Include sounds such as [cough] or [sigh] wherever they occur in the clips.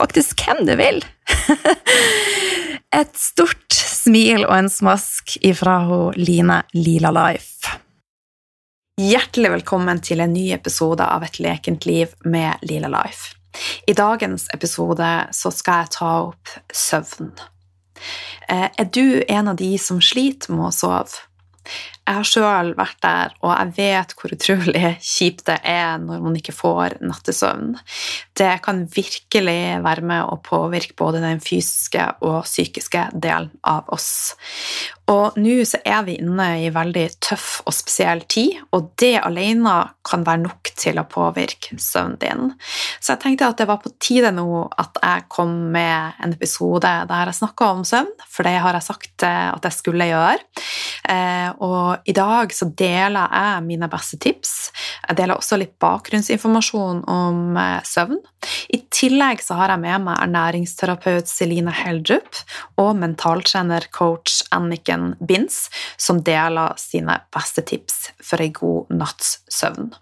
faktisk hvem du vil. [laughs] Et stort smil og en smask ifra Line Lila Life. Hjertelig velkommen til en ny episode av Et lekent liv med Lila Life. I dagens episode skal jeg ta opp søvn. Eh, er du en av de som sliter med å sove? Jeg har sjøl vært der, og jeg vet hvor utrolig kjipt det er når man ikke får nattesøvn. Det kan virkelig være med å påvirke både den fysiske og psykiske delen av oss. Og nå så er vi inne i veldig tøff og spesiell tid, og det alene kan være nok til å påvirke søvnen din. Så jeg tenkte at det var på tide nå at jeg kom med en episode der jeg snakka om søvn, for det har jeg sagt eh, at jeg skulle gjøre. Eh, i dag så deler jeg mine beste tips. Jeg deler også litt bakgrunnsinformasjon om eh, søvn. I tillegg så har jeg med meg ernæringsterapeut Celine Heldrup og mentaltrener coach Anniken Binds, som deler sine beste tips for ei god natts søvn.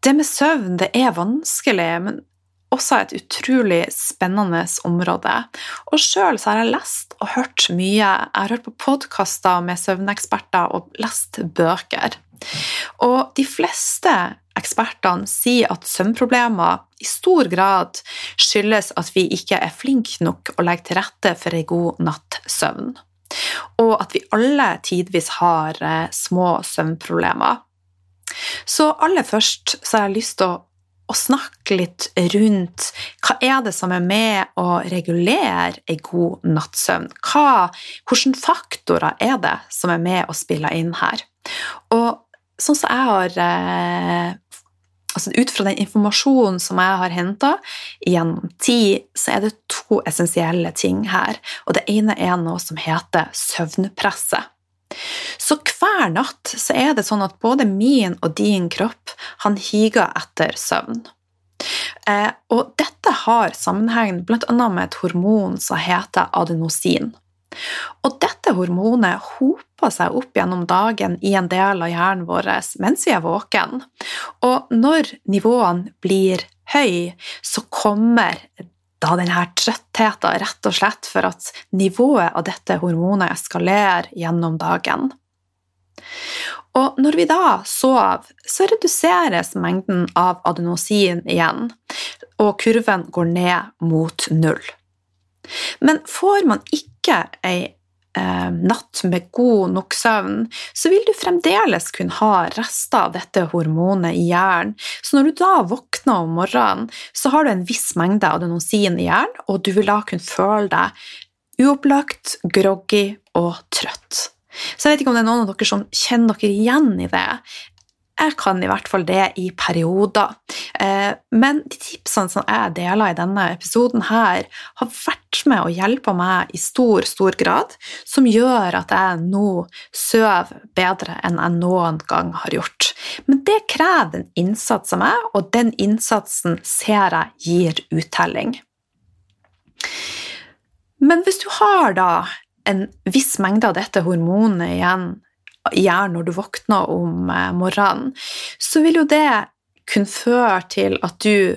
Det med søvn det er vanskelig, men også et utrolig spennende område. Og sjøl har jeg lest og hørt mye. Jeg har hørt på podkaster med søvneksperter og lest bøker. Og de fleste ekspertene sier at søvnproblemer i stor grad skyldes at vi ikke er flinke nok å legge til rette for ei god nattsøvn. Og at vi alle tidvis har eh, små søvnproblemer. Så aller først så har jeg lyst til å og snakke litt rundt hva er det som er med å regulere en god nattsøvn. Hva, hvilke faktorer er det som er med å spille inn her? Og sånn som jeg har eh, altså Ut fra den informasjonen som jeg har henta gjennom tid, så er det to essensielle ting her. Og det ene er noe som heter søvnpresset. Så hver natt så er det sånn at både min og din kropp han higer etter søvn. Eh, og dette har sammenheng bl.a. med et hormon som heter adenosin. Og dette hormonet hoper seg opp gjennom dagen i en del av hjernen vår mens vi er våken. Og når nivåene blir høye, så kommer da denne trøttheten rett og slett for at nivået av dette hormonet eskalerer gjennom dagen. Og når vi da sover, så reduseres mengden av adenosin igjen, og kurven går ned mot null. Men får man ikke ei natt med god nok søvn, så vil du fremdeles kunne ha rester av dette hormonet i hjernen. Så når du da våkner om morgenen, så har du en viss mengde adenosin i hjernen, og du vil da kunne føle deg uopplagt, groggy og trøtt. Så jeg vet ikke om det er noen av dere som kjenner dere igjen i det. Jeg kan i hvert fall det i perioder. Eh, men de tipsene som jeg deler i denne episoden her, har vært med og hjulpet meg i stor, stor grad, som gjør at jeg nå sover bedre enn jeg noen gang har gjort. Men det krever en innsats av meg, og den innsatsen ser jeg gir uttelling. Men hvis du har da en viss mengde av dette hormonet igjen gjør når du våkner om eh, morgenen, så vil jo det kunne føre til at du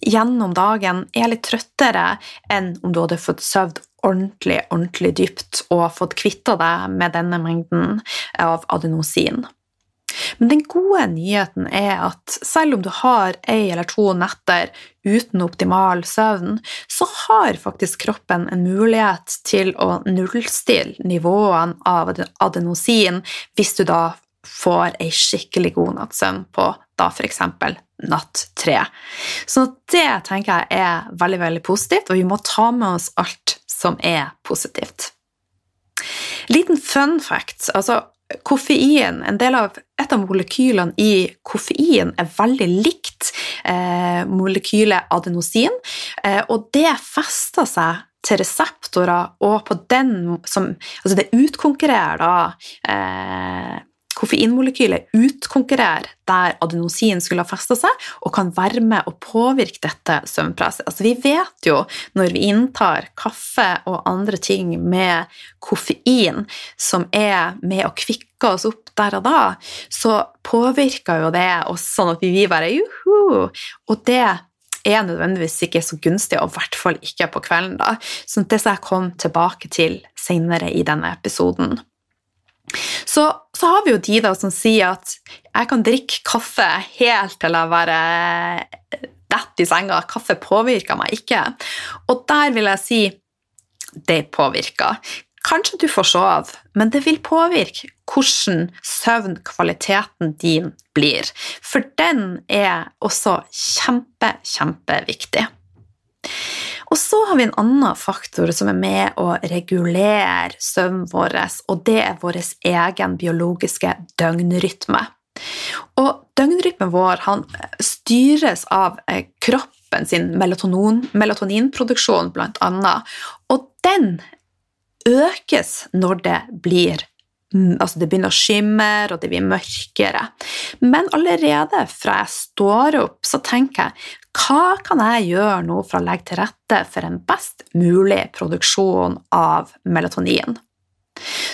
gjennom dagen er litt trøttere enn om du hadde fått søvd ordentlig, ordentlig dypt og fått kvitta deg med denne mengden av adenosin. Men den gode nyheten er at selv om du har ei eller to netter uten optimal søvn, så har faktisk kroppen en mulighet til å nullstille nivåene av adenosin hvis du da får ei skikkelig god natts søvn på da f.eks. natt tre. Så det tenker jeg er veldig, veldig positivt, og vi må ta med oss alt som er positivt. Liten fun fact. altså koffein, en del av, Et av molekylene i koffein er veldig likt eh, molekylet adenosin, eh, og det fester seg til reseptorer, og på den som Altså, det utkonkurrerer da eh, Koffeinmolekylet utkonkurrerer der adenosin skulle ha festa seg, og kan være med å påvirke dette søvnpresset. Altså, vi vet jo når vi inntar kaffe og andre ting med koffein som er med å kvikke oss opp der og da, så påvirker jo det oss sånn at vi vil bare juhu! Og det er nødvendigvis ikke så gunstig, og i hvert fall ikke på kvelden. da. Så det skal jeg komme tilbake til senere i denne episoden. Så, så, har vi jo de da som sier at jeg kan drikke kaffe helt til jeg bare detter i senga. Kaffe påvirker meg ikke. Og der vil jeg si det påvirker. Kanskje du får sove, men det vil påvirke hvordan søvnkvaliteten din blir. For den er også kjempe, kjempeviktig. Og så har vi en annen faktor som er med å regulere søvnen vår, og det er vår egen biologiske døgnrytme. Og døgnrytmen vår styres av eh, kroppen sin melatoninproduksjon, blant annet, og den økes når det blir Altså det begynner å skimre, og det blir mørkere. Men allerede fra jeg står opp, så tenker jeg hva kan jeg gjøre nå for å legge til rette for en best mulig produksjon av melatonin?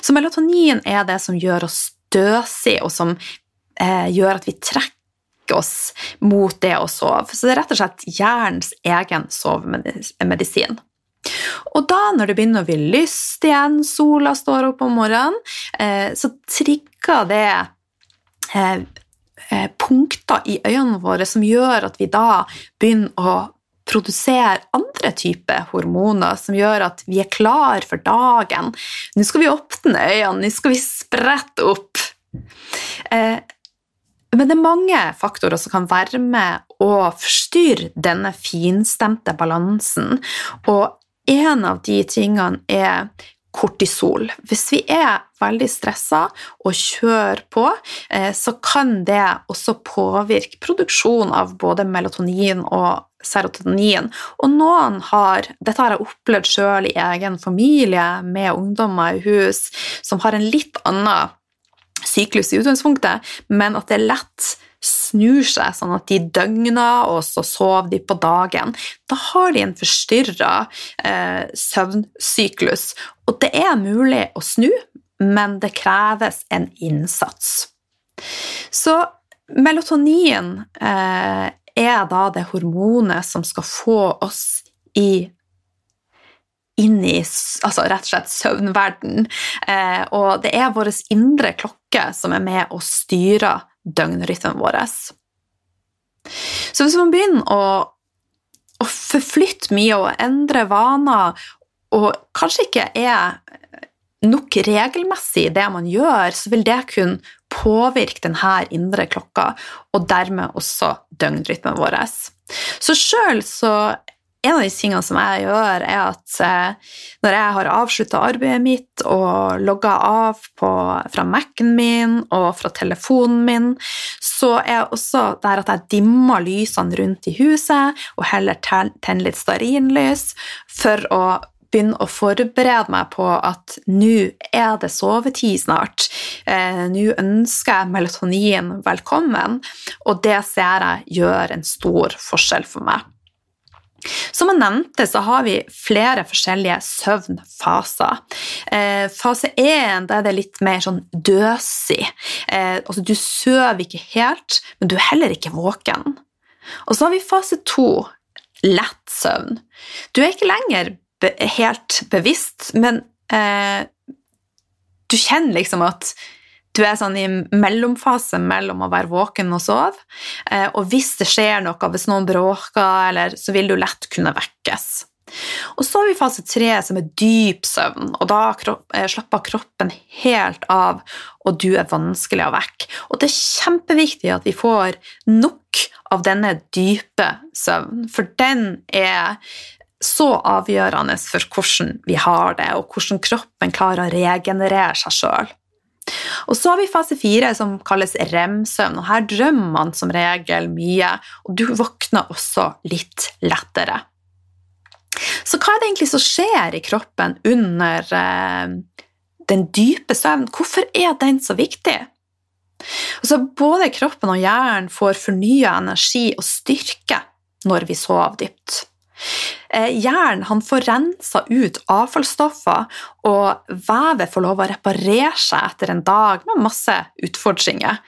Så melatonin er det som gjør oss støsige, og som eh, gjør at vi trekker oss mot det å sove. Så det er rett og slett hjernens egen sovemedisin. Og da, når det begynner å bli lyst igjen, sola står opp om morgenen, eh, så trigger det eh, eh, punkter i øynene våre som gjør at vi da begynner å produsere andre typer hormoner som gjør at vi er klar for dagen. Nå skal vi åpne øynene, nå skal vi sprette opp. Men det er mange faktorer som kan være med å forstyrre denne finstemte balansen. Og en av de tingene er kortisol. Hvis vi er veldig stressa og kjører på, eh, så kan det også påvirke produksjon av både melatonin og serotonin. Og noen har Dette har jeg opplevd sjøl i egen familie med ungdommer i hus som har en litt annen syklus i utgangspunktet, men at det er lett snur seg sånn at de døgner, og så sover de på dagen. Da har de en forstyrra eh, søvnsyklus. Og det er mulig å snu, men det kreves en innsats. Så melatonin eh, er da det hormonet som skal få oss i inn i altså rett og slett søvnverden. Eh, og det er vår indre klokke som er med og styrer døgnrytmen vår. Så hvis man begynner å, å forflytte mye og endre vaner, og kanskje ikke er nok regelmessig i det man gjør, så vil det kunne påvirke denne indre klokka, og dermed også døgnrytmen vår. Så sjøl så en av de tingene som jeg gjør, er at eh, når jeg har avslutta arbeidet mitt og logga av på, fra Mac-en min og fra telefonen min, så er også der at jeg dimmer lysene rundt i huset og heller tenner litt stearinlys for å begynne å forberede meg på at nå er det sovetid snart. Eh, nå ønsker jeg melatonin velkommen, og det ser jeg gjør en stor forskjell for meg. Som jeg nevnte, så har vi flere forskjellige søvnfaser. Eh, fase 1 er det litt mer sånn døsig. Eh, altså, du sover ikke helt, men du er heller ikke våken. Og så har vi fase 2. lett søvn. Du er ikke lenger helt bevisst, men eh, du kjenner liksom at du er sånn i mellomfase mellom å være våken og sove. Eh, og hvis det skjer noe, hvis noen bråker, eller, så vil du lett kunne vekkes. Og så har vi fase tre, som er dyp søvn, og da eh, slapper kroppen helt av, og du er vanskelig å vekke. Og det er kjempeviktig at vi får nok av denne dype søvnen, for den er så avgjørende for hvordan vi har det, og hvordan kroppen klarer å regenerere seg sjøl. Og så har vi fase fire, som kalles rem-søvn. og Her drømmer man som regel mye, og du våkner også litt lettere. Så hva er det egentlig som skjer i kroppen under eh, den dype søvnen? Hvorfor er den så viktig? Altså, både kroppen og hjernen får fornya energi og styrke når vi sover dypt. Eh, han får rensa ut avfallsstoffer, og vevet får lov å reparere seg etter en dag med masse utfordringer.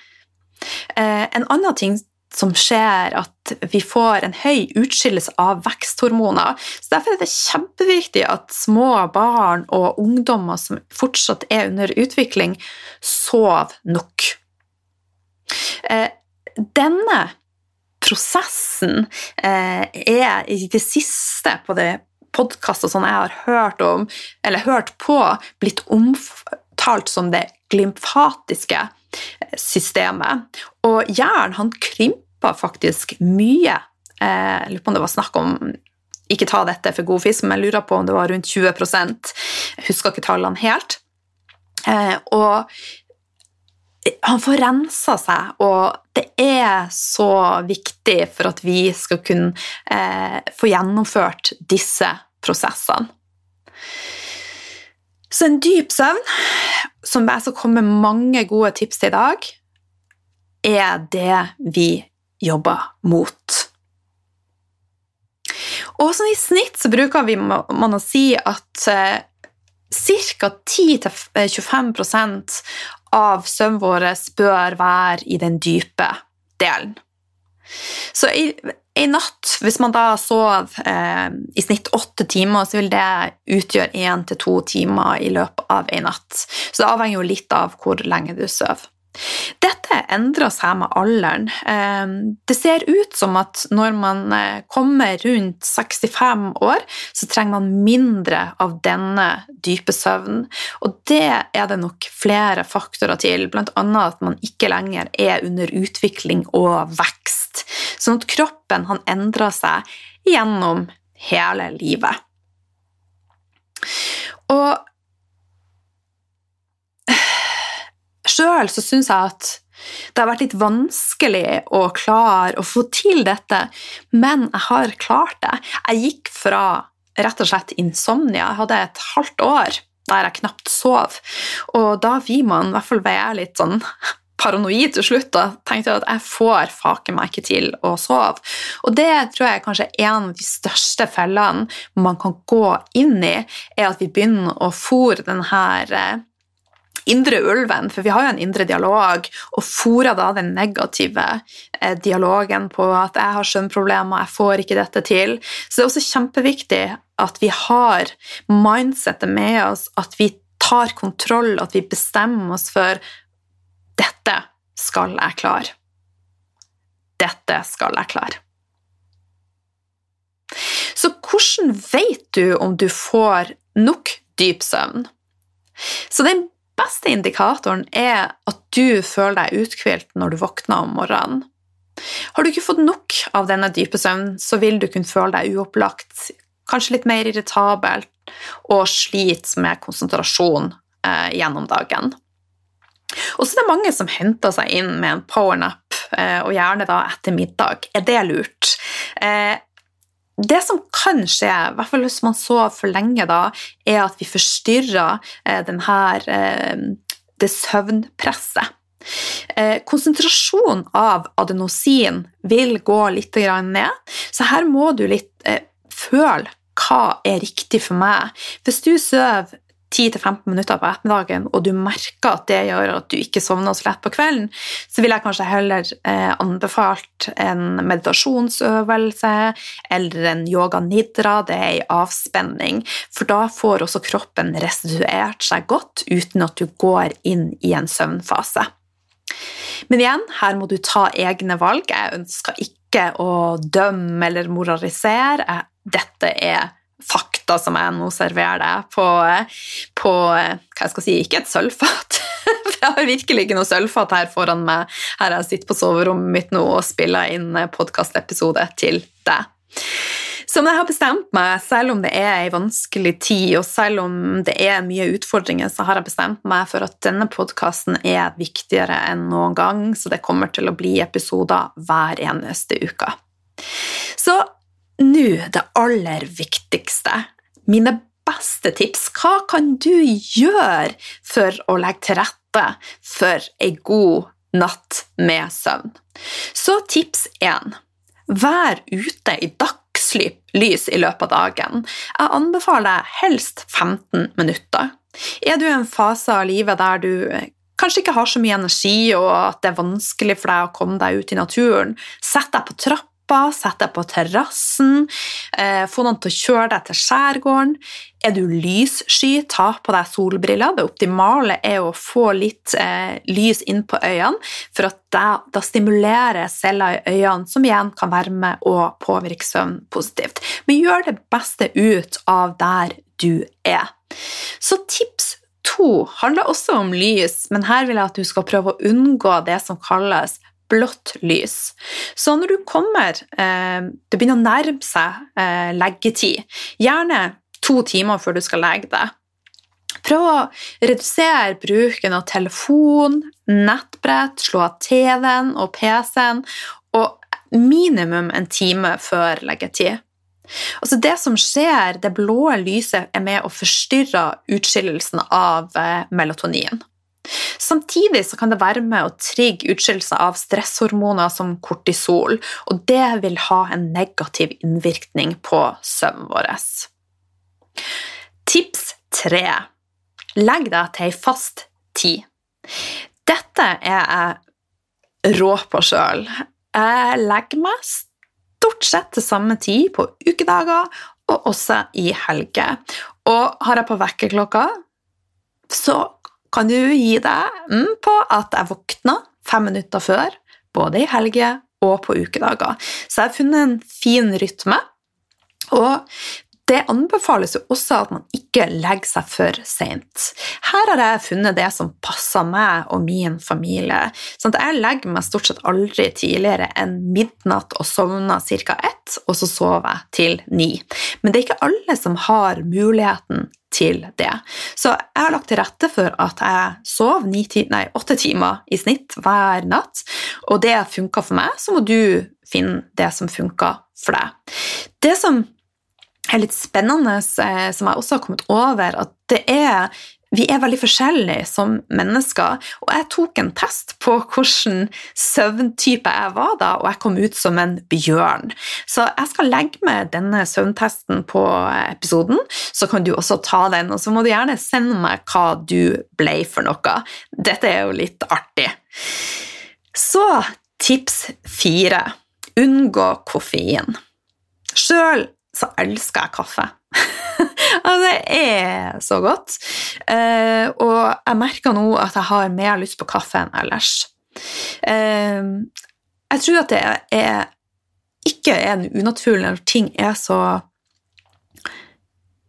Eh, en annen ting som skjer at vi får en høy utskillelse av veksthormoner. Så Derfor er det kjempeviktig at små barn og ungdommer som fortsatt er under utvikling, sover nok. Eh, denne prosessen eh, er i det siste på det podkastet som jeg har hørt om, eller hørt på, blitt omtalt som det glymfatiske systemet. Og hjernen han krymper faktisk mye. Eh, jeg lurer på om det var snakk om ikke ta dette for god fisk, men jeg lurer på om det var rundt 20% Jeg husker ikke tallene helt. Eh, og han får rensa seg, og det er så viktig for at vi skal kunne eh, få gjennomført disse prosessene. Så en dyp søvn, som jeg skal komme med mange gode tips til i dag, er det vi jobber mot. Og sånn I snitt så bruker vi man å si at eh, ca. 10-25 av søvnen vår bør være i den dype delen. Så i, natt, hvis man da sov eh, i snitt åtte timer, så vil det utgjøre én til to timer i løpet av en natt. Så det avhenger jo litt av hvor lenge du sover. Dette endrer seg med alderen. Ehm, det ser ut som at når man eh, kommer rundt 65 år, så trenger man mindre av denne dype søvnen. Og det er det nok flere faktorer til, bl.a. at man ikke lenger er under utvikling og vekst. Sånn at kroppen endrer seg gjennom hele livet. Og Sjøl så syns jeg at det har vært litt vanskelig å klare å få til dette, men jeg har klart det. Jeg gikk fra rett og slett insomnia. Jeg hadde et halvt år der jeg knapt sov, og da vil man i hvert fall være litt sånn paranoid til slutt. Da tenkte at jeg får faken meg ikke til å sove. Og det tror jeg kanskje er en av de største fellene man kan gå inn i, er at vi begynner å fòre denne indre ulven, for vi har jo en indre dialog, og fora da den negative eh, dialogen på at 'jeg har søvnproblemer, jeg får ikke dette til'. Så det er også kjempeviktig at vi har mindsettet med oss, at vi tar kontroll, at vi bestemmer oss for 'dette skal jeg klare'. Dette skal jeg klare. Så hvordan vet du om du får nok dyp søvn? Så den beste indikatoren er at du føler deg uthvilt når du våkner om morgenen. Har du ikke fått nok av denne dype søvnen, så vil du kunne føle deg uopplagt, kanskje litt mer irritabel og slite med konsentrasjon eh, gjennom dagen. Og så er det mange som henter seg inn med en powernap, eh, og gjerne da etter middag. Er det lurt? Eh, det som kan skje, i hvert fall hvis man sover for lenge, da, er at vi forstyrrer eh, denne, eh, det søvnpresset. Eh, konsentrasjon av adenosin vil gå litt ned, så her må du litt føle hva er riktig for meg. Hvis du sover 10-15 minutter på ettermiddagen, og du merker at det gjør at du ikke sovner så lett på kvelden, så vil jeg kanskje heller eh, anbefalt en meditasjonsøvelse eller en yoga nidra. Det er en avspenning, for da får også kroppen restituert seg godt uten at du går inn i en søvnfase. Men igjen, her må du ta egne valg. Jeg ønsker ikke å dømme eller moralisere. Dette er fakta som jeg nå serverer deg på, på hva jeg skal si, ikke et sølvfat. [laughs] For jeg har virkelig ikke noe sølvfat her foran meg her jeg sitter på soverommet mitt nå og spiller inn podkastepisode til deg. Som jeg har bestemt meg, selv om det er ei vanskelig tid, og selv om det er mye utfordringer, så har jeg bestemt meg for at denne podkasten er viktigere enn noen gang, så det kommer til å bli episoder hver eneste uke. Så nå det aller viktigste. Mine beste tips. Hva kan du gjøre for å legge til rette for ei god natt med søvn? Så tips én. Vær ute i dagslys i løpet av dagen. Jeg anbefaler helst 15 minutter. Er du i en fase av livet der du kanskje ikke har så mye energi, og at det er vanskelig for deg å komme deg ut i naturen, sett deg på trapp trappa, sett deg på terrassen, eh, få noen til å kjøre deg til skjærgården. Er du lyssky, ta på deg solbriller. Det optimale er å få litt eh, lys inn på øynene, for at da, da stimulerer celler i øynene, som igjen kan være med å påvirke søvn positivt. Men gjør det beste ut av der du er. Så tips to handler også om lys, men her vil jeg at du skal prøve å unngå det som kalles blått lys. Så når du kommer eh, Det begynner å nærme seg eh, leggetid, gjerne to timer før du skal legge deg. Prøv å redusere bruken av telefon, nettbrett, slå av TV-en og PC-en, og minimum en time før leggetid. Altså det som skjer, det blå lyset er med å forstyrre utskillelsen av eh, melatonin. Samtidig kan det være med å trigge utskillelse av stresshormoner som kortisol, og det vil ha en negativ innvirkning på søvnen vår. Tips tre legg deg til ei fast tid. Dette er jeg rå på sjøl. Jeg legger meg stort sett til samme tid på ukedager og også i helger. Og har jeg på vekkerklokka, så kan du gi deg mm, på at jeg våkner fem minutter før, både i helger og på ukedager. Så jeg har funnet en fin rytme. Og det anbefales jo også at man ikke legger seg for seint. Her har jeg funnet det som passer meg og min familie. sånn at Jeg legger meg stort sett aldri tidligere enn midnatt og sovner ca. ett, og så sover jeg til ni. Men det er ikke alle som har muligheten til det. Så jeg har lagt til rette for at jeg nei, åtte timer i snitt hver natt, og det funker for meg, så må du finne det som funker for deg. Det som er litt spennende, eh, som jeg også har kommet over, at det er vi er veldig forskjellige som mennesker, og jeg tok en test på hvilken søvntype jeg var da, og jeg kom ut som en bjørn. Så jeg skal legge med denne søvntesten på episoden, så kan du også ta den, og så må du gjerne sende meg hva du ble for noe. Dette er jo litt artig. Så tips fire unngå koffein. Sjøl så elsker jeg kaffe. Det er så godt. Eh, og jeg merker nå at jeg har mer lyst på kaffe enn ellers. Eh, jeg tror at det er, ikke er unaturlig når ting er så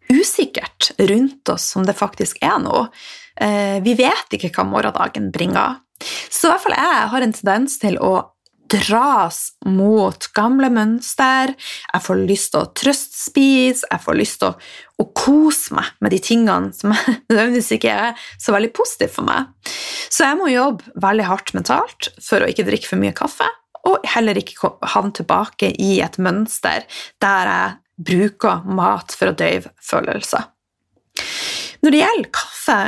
usikkert rundt oss som det faktisk er nå. Eh, vi vet ikke hva morgendagen bringer. Så i hvert fall jeg har en tendens til å dras mot gamle mønster. Jeg får lyst til å trøstspise, jeg får lyst til å, å kose meg med de tingene som [laughs] nødvendigvis ikke er så veldig positive for meg. Så jeg må jobbe veldig hardt mentalt for å ikke drikke for mye kaffe, og heller ikke havne tilbake i et mønster der jeg bruker mat for å døyve følelser. Når det gjelder kaffe,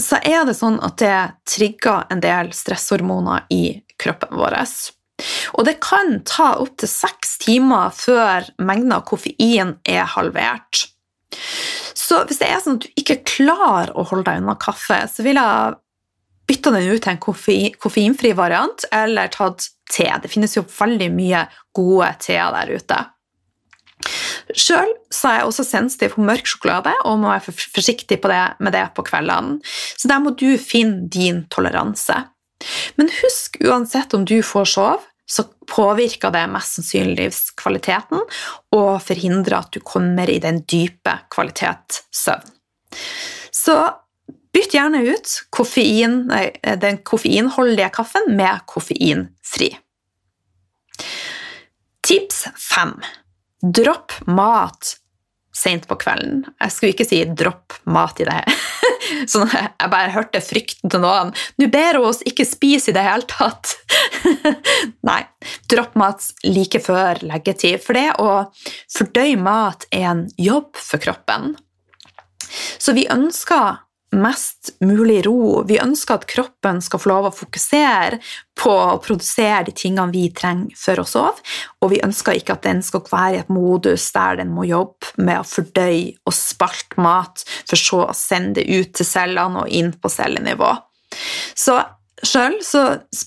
så er det sånn at det trigger en del stresshormoner i kroppen vår. Og det kan ta opptil seks timer før mengden av koffein er halvert. Så hvis det er sånn at du ikke klarer å holde deg unna kaffe, så vil jeg bytte den ut til en koffein, koffeinfri variant eller tatt te. Det finnes jo veldig mye gode teer der ute. Sjøl er jeg også sensitiv på mørk sjokolade og må være forsiktig det, med det på kveldene. Så der må du finne din toleranse. Men husk uansett om du får sove, så påvirker det mest sannsynlig livskvaliteten og forhindrer at du kommer i den dype kvalitetssøvn. Så bytt gjerne ut koffein, den koffeinholdige kaffen med koffeinfri. Tips fem. Dropp mat sent på kvelden. Jeg skulle ikke si 'dropp mat' i det. Sånn, jeg bare hørte frykten til noen. 'Nå ber hun oss ikke spise i det hele tatt'. [laughs] Nei, dropp mat like før leggetid. For det å fordøye mat er en jobb for kroppen. Så vi ønsker mest mulig ro. Vi ønsker at kroppen skal få lov å fokusere på å produsere de tingene vi trenger for å sove, og vi ønsker ikke at den skal være i et modus der den må jobbe med å fordøye og spalte mat, for så å sende det ut til cellene og inn på cellenivå. Så Sjøl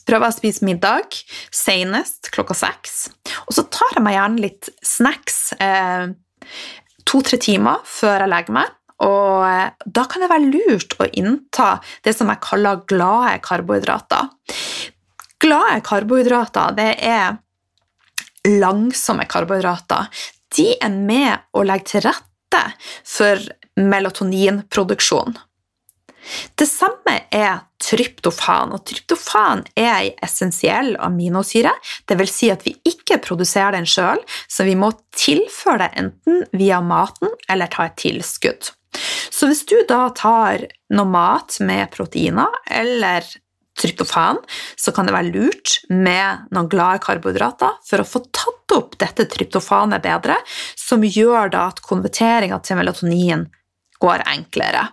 prøver jeg å spise middag senest klokka seks. Og så tar jeg meg gjerne litt snacks eh, to-tre timer før jeg legger meg. Og eh, da kan det være lurt å innta det som jeg kaller glade karbohydrater. Glade karbohydrater det er langsomme karbohydrater. De er med å legge til rette for melatoninproduksjon. Det samme er tryptofan, og tryptofan er ei essensiell aminosyre. Dvs. Si at vi ikke produserer den sjøl, så vi må tilføre det enten via maten eller ta et tilskudd. Så hvis du da tar noe mat med proteiner eller tryptofan, så kan det være lurt med noen glade karbohydrater for å få tatt opp dette tryptofanet bedre, som gjør da at konverteringa til melatonin går enklere.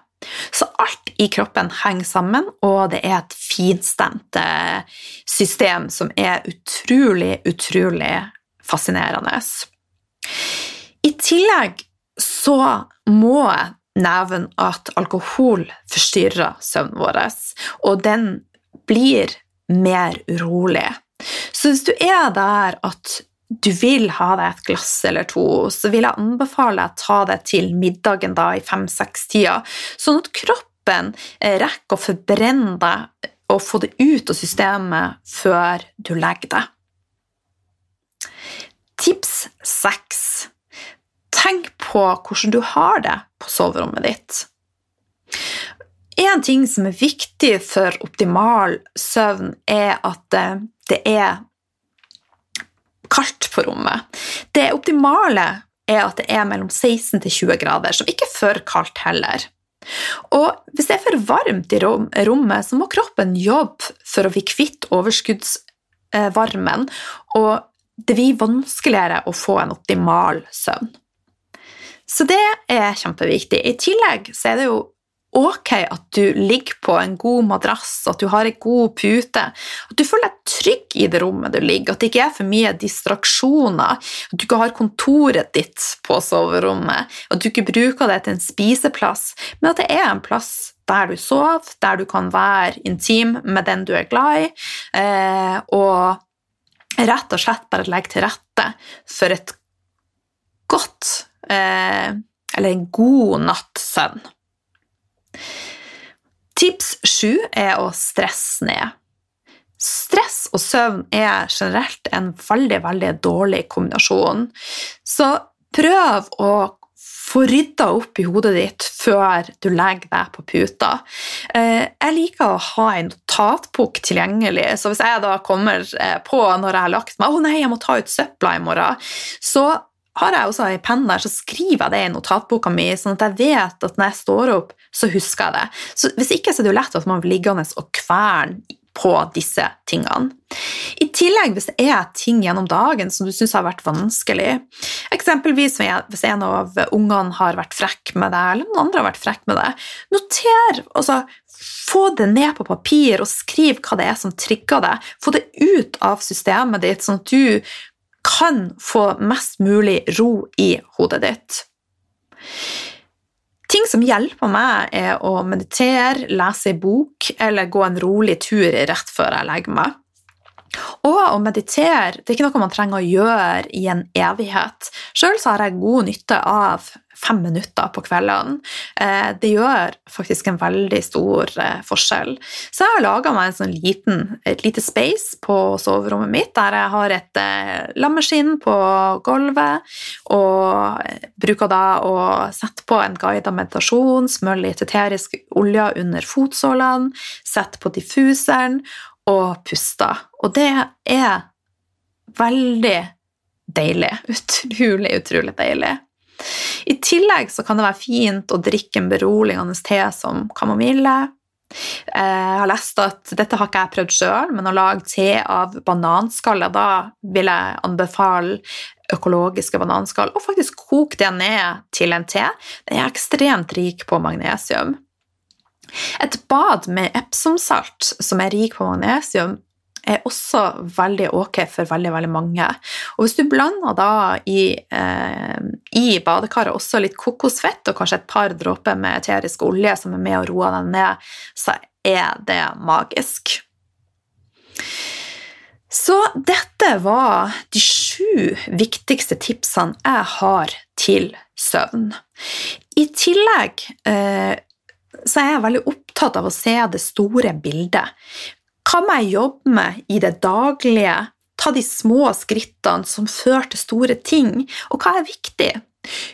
Så alt i kroppen henger sammen, og det er et finstemt eh, system som er utrolig, utrolig fascinerende. I tillegg så må jeg nevne at alkohol forstyrrer søvnen vår, og den blir mer urolig. Så hvis du er der at du vil ha deg et glass eller to, så vil jeg anbefale deg å ta det til middagen da i fem-seks-tida, sånn at kroppen rekker å forbrenne deg og få det ut av systemet før du legger deg. Tips seks tenk på hvordan du har det på soverommet ditt. En ting som er viktig for optimal søvn, er at det er kaldt på rommet. Det optimale er at det er mellom 16 til 20 grader, som ikke er for kaldt heller. Og hvis det er for varmt i rommet, så må kroppen jobbe for å bli kvitt overskuddsvarmen, og det blir vanskeligere å få en optimal søvn. Så det er kjempeviktig. I tillegg så er det jo ok at du ligger på en god madrass, at du har en god pute, at du føler deg trygg i det rommet du ligger, at det ikke er for mye distraksjoner, at du ikke har kontoret ditt på soverommet, at du ikke bruker det til en spiseplass, men at det er en plass der du sover, der du kan være intim med den du er glad i, eh, og rett og slett bare legge til rette for et godt eh, eller en god natts søvn. Tips sju er å stresse ned. Stress og søvn er generelt en veldig, veldig dårlig kombinasjon. Så prøv å få rydda opp i hodet ditt før du legger deg på puta. Eh, jeg liker å ha en notatbok tilgjengelig, så hvis jeg da kommer eh, på når jeg har lagt meg 'Å nei, jeg må ta ut søpla i morgen', så har jeg også ei penn der, så skriver jeg det i notatboka mi, sånn at jeg vet at når jeg står opp, så husker jeg det. Så Hvis ikke så er det jo lett at man blir liggende og kverne på disse tingene. I tillegg, hvis det er ting gjennom dagen som du syns har vært vanskelig, eksempelvis hvis en av ungene har vært frekk med deg, eller noen andre har vært frekk med deg, noter altså, Få det ned på papir og skriv hva det er som trigger deg. Få det ut av systemet ditt, sånn at du kan få mest mulig ro i hodet ditt. Ting som hjelper meg, er å meditere, lese ei bok eller gå en rolig tur rett før jeg legger meg. Og å meditere det er ikke noe man trenger å gjøre i en evighet. Sjøl har jeg god nytte av fem minutter på kveldene. Eh, det gjør faktisk en veldig stor eh, forskjell. Så jeg har laga meg en sånn liten, et lite space på soverommet mitt der jeg har et eh, lammeskinn på gulvet, og bruker da å sette på en guidet meditasjon, smøre litt eterisk olje under fotsålene, sette på diffuseren og puste. Og det er veldig deilig. Utrolig, utrolig deilig. I tillegg så kan det være fint å drikke en beroligende te som kamomille. Jeg har lest at dette har ikke jeg prøvd sjøl, men å lage te av bananskaller, da vil jeg anbefale økologiske bananskall, og faktisk koke det ned til en te. Den er ekstremt rik på magnesium. Et bad med epsomsalt som er rik på magnesium, er også veldig ok for veldig veldig mange. Og Hvis du blander da i, eh, i badekaret også litt kokosfett og kanskje et par dråper med eterisk olje som er med å roe den ned, så er det magisk. Så dette var de sju viktigste tipsene jeg har til søvn. I tillegg eh, så er jeg veldig opptatt av å se det store bildet. Hva må jeg jobbe med i det daglige? Ta de små skrittene som fører til store ting, og hva er viktig?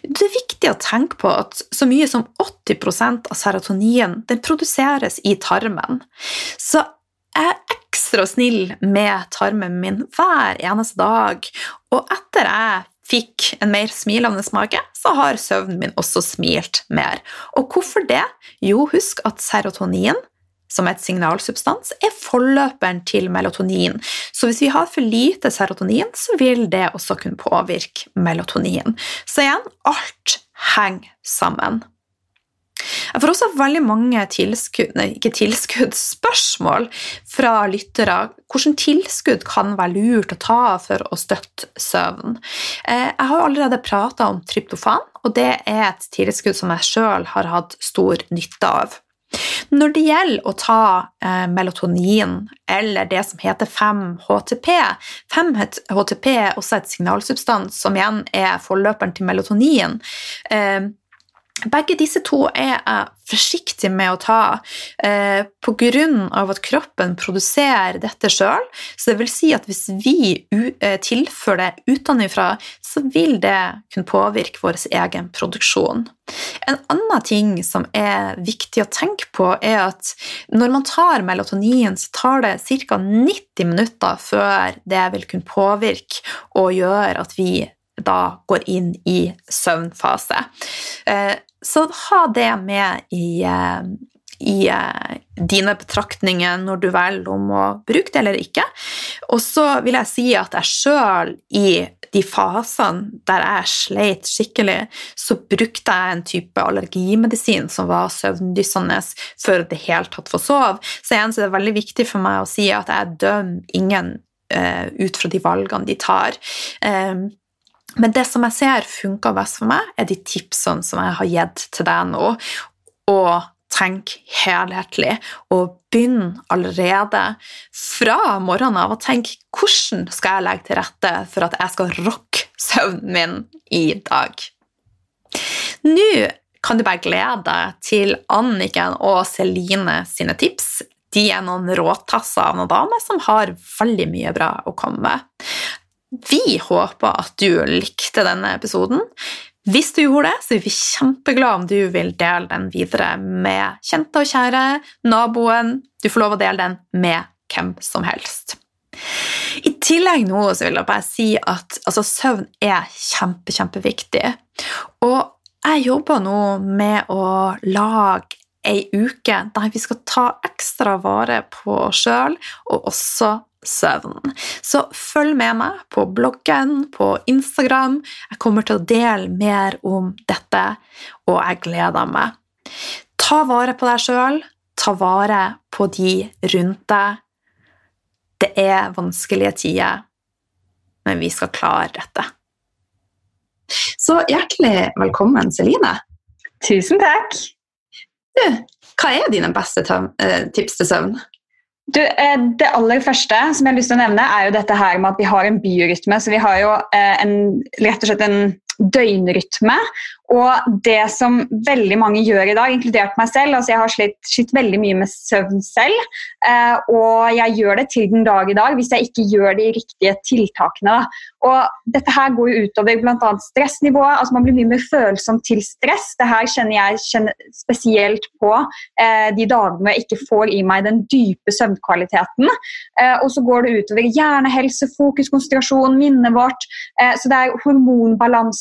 Det er viktig å tenke på at så mye som 80% av serotonin den produseres i tarmen. Så jeg er ekstra snill med tarmen min hver eneste dag, og etter jeg fikk en mer smilende mage, så har søvnen min også smilt mer. Og hvorfor det? Jo, husk at serotonin som et signalsubstans, er forløperen til melatonin. Så hvis vi har for lite serotonin, så vil det også kunne påvirke melatonin. Så igjen, alt henger sammen. Jeg får også veldig mange tilskudd, nei, ikke tilskudd, spørsmål fra lyttere. Hvilke tilskudd kan være lurt å ta for å støtte søvn? Eh, jeg har allerede prata om tryptofan, og det er et tilskudd som jeg sjøl har hatt stor nytte av. Når det gjelder å ta eh, melatonin, eller det som heter 5-HTP 5-HTP er også et signalsubstans som igjen er forløperen til melatonin. Eh, begge disse to er jeg forsiktig med å ta eh, pga. at kroppen produserer dette sjøl. Så det vil si at hvis vi eh, tilfører det utenfra, så vil det kunne påvirke vår egen produksjon. En annen ting som er viktig å tenke på, er at når man tar melatonin, så tar det ca. 90 minutter før det vil kunne påvirke og gjøre at vi da går inn i søvnfase. Eh, så ha det med i, eh, i eh, dine betraktninger når du velger om å bruke det eller ikke. Og så vil jeg si at jeg sjøl i de fasene der jeg sleit skikkelig, så brukte jeg en type allergimedisin som var søvndyssende før det hele tatt få sove. Så igjen så er det veldig viktig for meg å si at jeg dømmer ingen uh, ut fra de valgene de tar. Um, men det som jeg ser funker best for meg, er de tipsene som jeg har gitt til deg nå. Og tenk helhetlig, og begynn allerede fra morgenen av å tenke hvordan skal jeg legge til rette for at jeg skal rocke søvnen min i dag. Nå kan du bare glede deg til Anniken og Celine sine tips. De er noen råtasser av noen damer som har veldig mye bra å komme med. Vi håper at du likte denne episoden. Hvis du gjorde det, så er vi kjempeglade om du vil dele den videre med kjente og kjære, naboen. Du får lov å dele den med hvem som helst. I tillegg nå så vil jeg bare si at altså, søvn er kjempe, kjempeviktig. Og jeg jobber nå med å lage ei uke der vi skal ta ekstra vare på oss sjøl, og også søvn. Så følg med meg på bloggen, på Instagram. Jeg kommer til å dele mer om dette, og jeg gleder meg. Ta vare på deg sjøl, ta vare på de rundt deg. Det er vanskelige tider, men vi skal klare dette. Så hjertelig velkommen, Celine. Tusen takk. Du, hva er dine beste tips til søvn? Du, det aller første som jeg har lyst til å nevne, er jo dette her med at vi har en biorytme. Så vi har jo en, rett og slett en døgnrytme. Og det som veldig mange gjør i dag, inkludert meg selv altså Jeg har slitt, slitt veldig mye med søvn selv. Eh, og jeg gjør det til den dag i dag hvis jeg ikke gjør de riktige tiltakene. Da. Og dette her går jo utover bl.a. stressnivået. altså Man blir mye mer følsom til stress. Det her kjenner jeg kjenner spesielt på eh, de dagene jeg ikke får i meg den dype søvnkvaliteten. Eh, og så går det utover hjernehelse, fokus, konsentrasjon, minnet vårt. Eh, så det er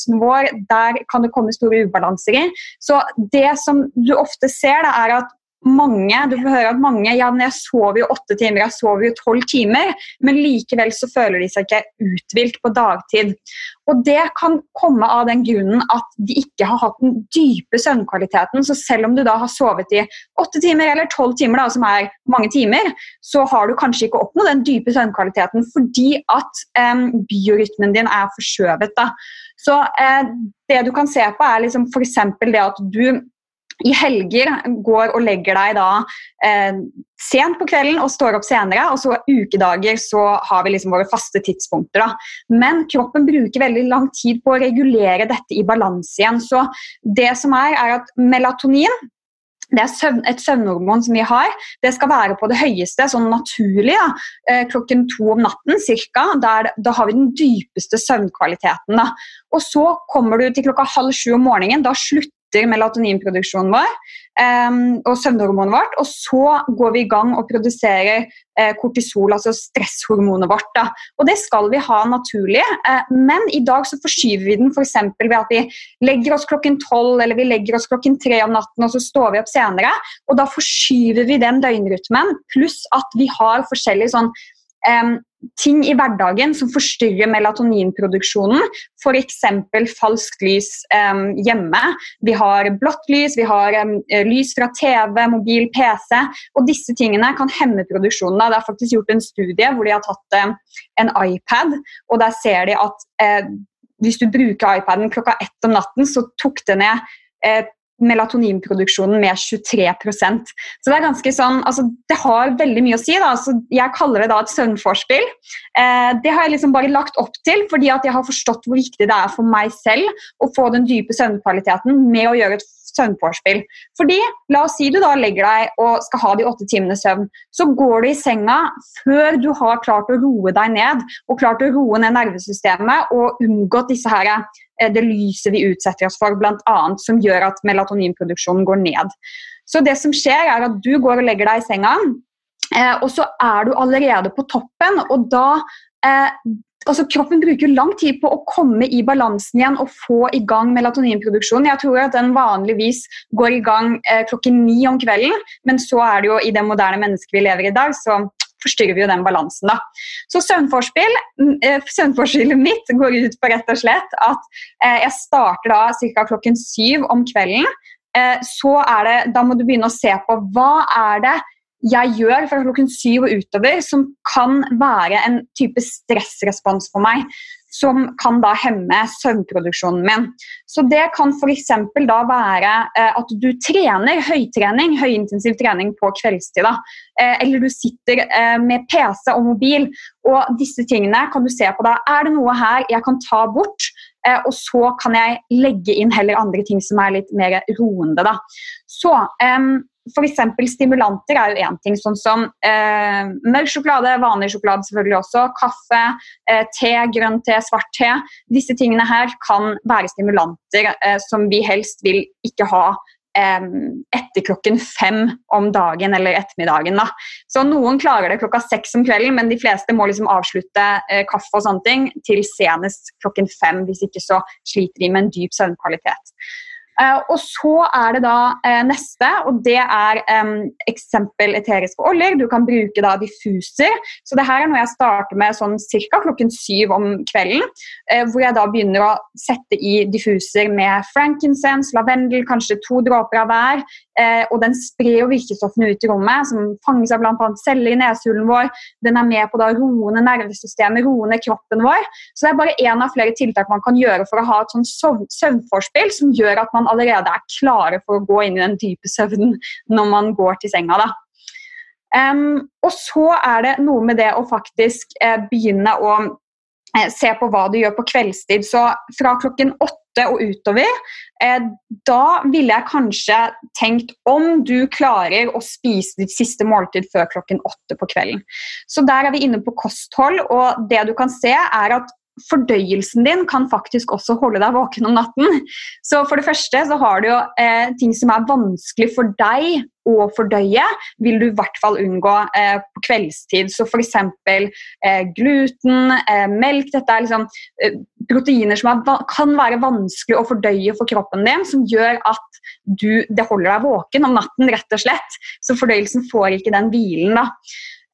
hormonbalansen vår. Der kan det komme store ubalanser i. Så det som du ofte ser, da, er at mange, du får høre at mange ja, men jeg sover jo åtte timer, jeg sover jo tolv timer, men likevel så føler de seg ikke uthvilt på dagtid. Og Det kan komme av den grunnen at de ikke har hatt den dype søvnkvaliteten. Så selv om du da har sovet i åtte timer eller tolv timer, da, som er mange timer, så har du kanskje ikke oppnådd den dype søvnkvaliteten fordi at um, biorytmen din er forskjøvet. da. Så eh, det du kan se på, er liksom f.eks. det at du i helger går og legger deg da eh, sent på kvelden og står opp senere. Og så ukedager så har vi liksom våre faste tidspunkter. da. Men kroppen bruker veldig lang tid på å regulere dette i balanse igjen. Så det som er, er at melatonin det er søvn, et søvnhormon som vi har. Det skal være på det høyeste, sånn naturlig, da, eh, klokken to om natten ca. Da har vi den dypeste søvnkvaliteten. Da. Og så kommer du til klokka halv sju om morgenen. Da slutter melatoninproduksjonen vår og søvnhormonet vårt. Og så går vi i gang og produserer uh, kortisol, altså stresshormonet vårt. Da. Og det skal vi ha naturlig, uh, men i dag så forskyver vi den f.eks. ved at vi legger oss klokken tolv eller vi legger oss klokken tre om natten og så står vi opp senere. Og da forskyver vi den døgnrytmen, pluss at vi har forskjellige sånn um, ting i hverdagen som forstyrrer melatoninproduksjonen. F.eks. falskt lys um, hjemme. Vi har blått lys, vi har um, lys fra TV, mobil, PC. Og disse tingene kan hemme produksjonen. Det er faktisk gjort en studie hvor de har tatt uh, en iPad, og der ser de at uh, hvis du bruker iPaden klokka ett om natten, så tok det ned uh, melatoninproduksjonen med 23% Så Det er ganske sånn, altså det har veldig mye å si. da, altså Jeg kaller det da et søvnforspill. Eh, det har jeg liksom bare lagt opp til fordi at jeg har forstått hvor viktig det er for meg selv å få den dype søvnkvaliteten med å gjøre et søvnforspill. Fordi, la oss si du da legger deg og skal ha de åtte timene søvn. Så går du i senga før du har klart å roe deg ned og klart å roe ned nervesystemet og unngått disse her Eh, det lyset vi utsetter oss for, bl.a. som gjør at melatoninproduksjonen går ned. Så det som skjer er at Du går og legger deg i senga, eh, og så er du allerede på toppen. og da eh, altså Kroppen bruker lang tid på å komme i balansen igjen og få i gang melatoninproduksjonen. Jeg tror at den vanligvis går i gang eh, klokken ni om kvelden, men så er det jo i det moderne mennesket vi lever i dag, så forstyrrer vi jo den balansen. da. Så søvnforspill, mm, eh, søvnforspillet mitt går ut på rett og slett at eh, jeg starter da ca. klokken syv om kvelden. Eh, så er det, Da må du begynne å se på hva er det jeg gjør fra klokken syv og utover som kan være en type stressrespons for meg som kan da hemme søvnproduksjonen min. Så Det kan f.eks. da være eh, at du trener høytrening, høyintensiv trening på kveldstid. da. Eh, eller du sitter eh, med PC og mobil. og Disse tingene kan du se på da. Er det noe her jeg kan ta bort? og så kan jeg legge inn heller andre ting som er litt mer roende. da. Så um, F.eks. stimulanter er jo én ting, sånn som eh, mørk sjokolade, vanlig sjokolade selvfølgelig også, kaffe, eh, te, grønn te, svart te. Disse tingene her kan være stimulanter eh, som vi helst vil ikke ha eh, etter klokken fem om dagen eller ettermiddagen. Da. Så Noen klarer det klokka seks om kvelden, men de fleste må liksom avslutte eh, kaffe og sånne ting til senest klokken fem. Hvis ikke så sliter de med en dyp søvnkvalitet. Uh, og så er det da uh, neste, og det er eksempel eteriske oljer. Du kan bruke da diffuser. Så det her er noe jeg starter med sånn ca. klokken syv om kvelden. Uh, hvor jeg da begynner å sette i diffuser med frankincense, lavendel, kanskje to dråper av hver. og den sprer jo virkestoffene ut i rommet, som fanges av bl.a. celler i nesehulen vår. Den er med på da roende nervesystemet, roende kroppen vår. Så det er bare én av flere tiltak man kan gjøre for å ha et sånn søvnforspill som gjør at man man allerede er klare for å gå inn i den dype søvnen når man går til senga. da. Um, og så er det noe med det å faktisk eh, begynne å eh, se på hva du gjør på kveldstid. Så fra klokken åtte og utover, eh, da ville jeg kanskje tenkt om du klarer å spise ditt siste måltid før klokken åtte på kvelden. Så der er vi inne på kosthold, og det du kan se, er at fordøyelsen din kan faktisk også holde deg våken om natten. Så for det første så har du jo eh, ting som er vanskelig for deg å fordøye, vil du i hvert fall unngå eh, på kveldstid. Så f.eks. Eh, gluten, eh, melk Dette er liksom eh, proteiner som er, kan være vanskelig å fordøye for kroppen din, som gjør at du, det holder deg våken om natten, rett og slett. Så fordøyelsen får ikke den hvilen. da.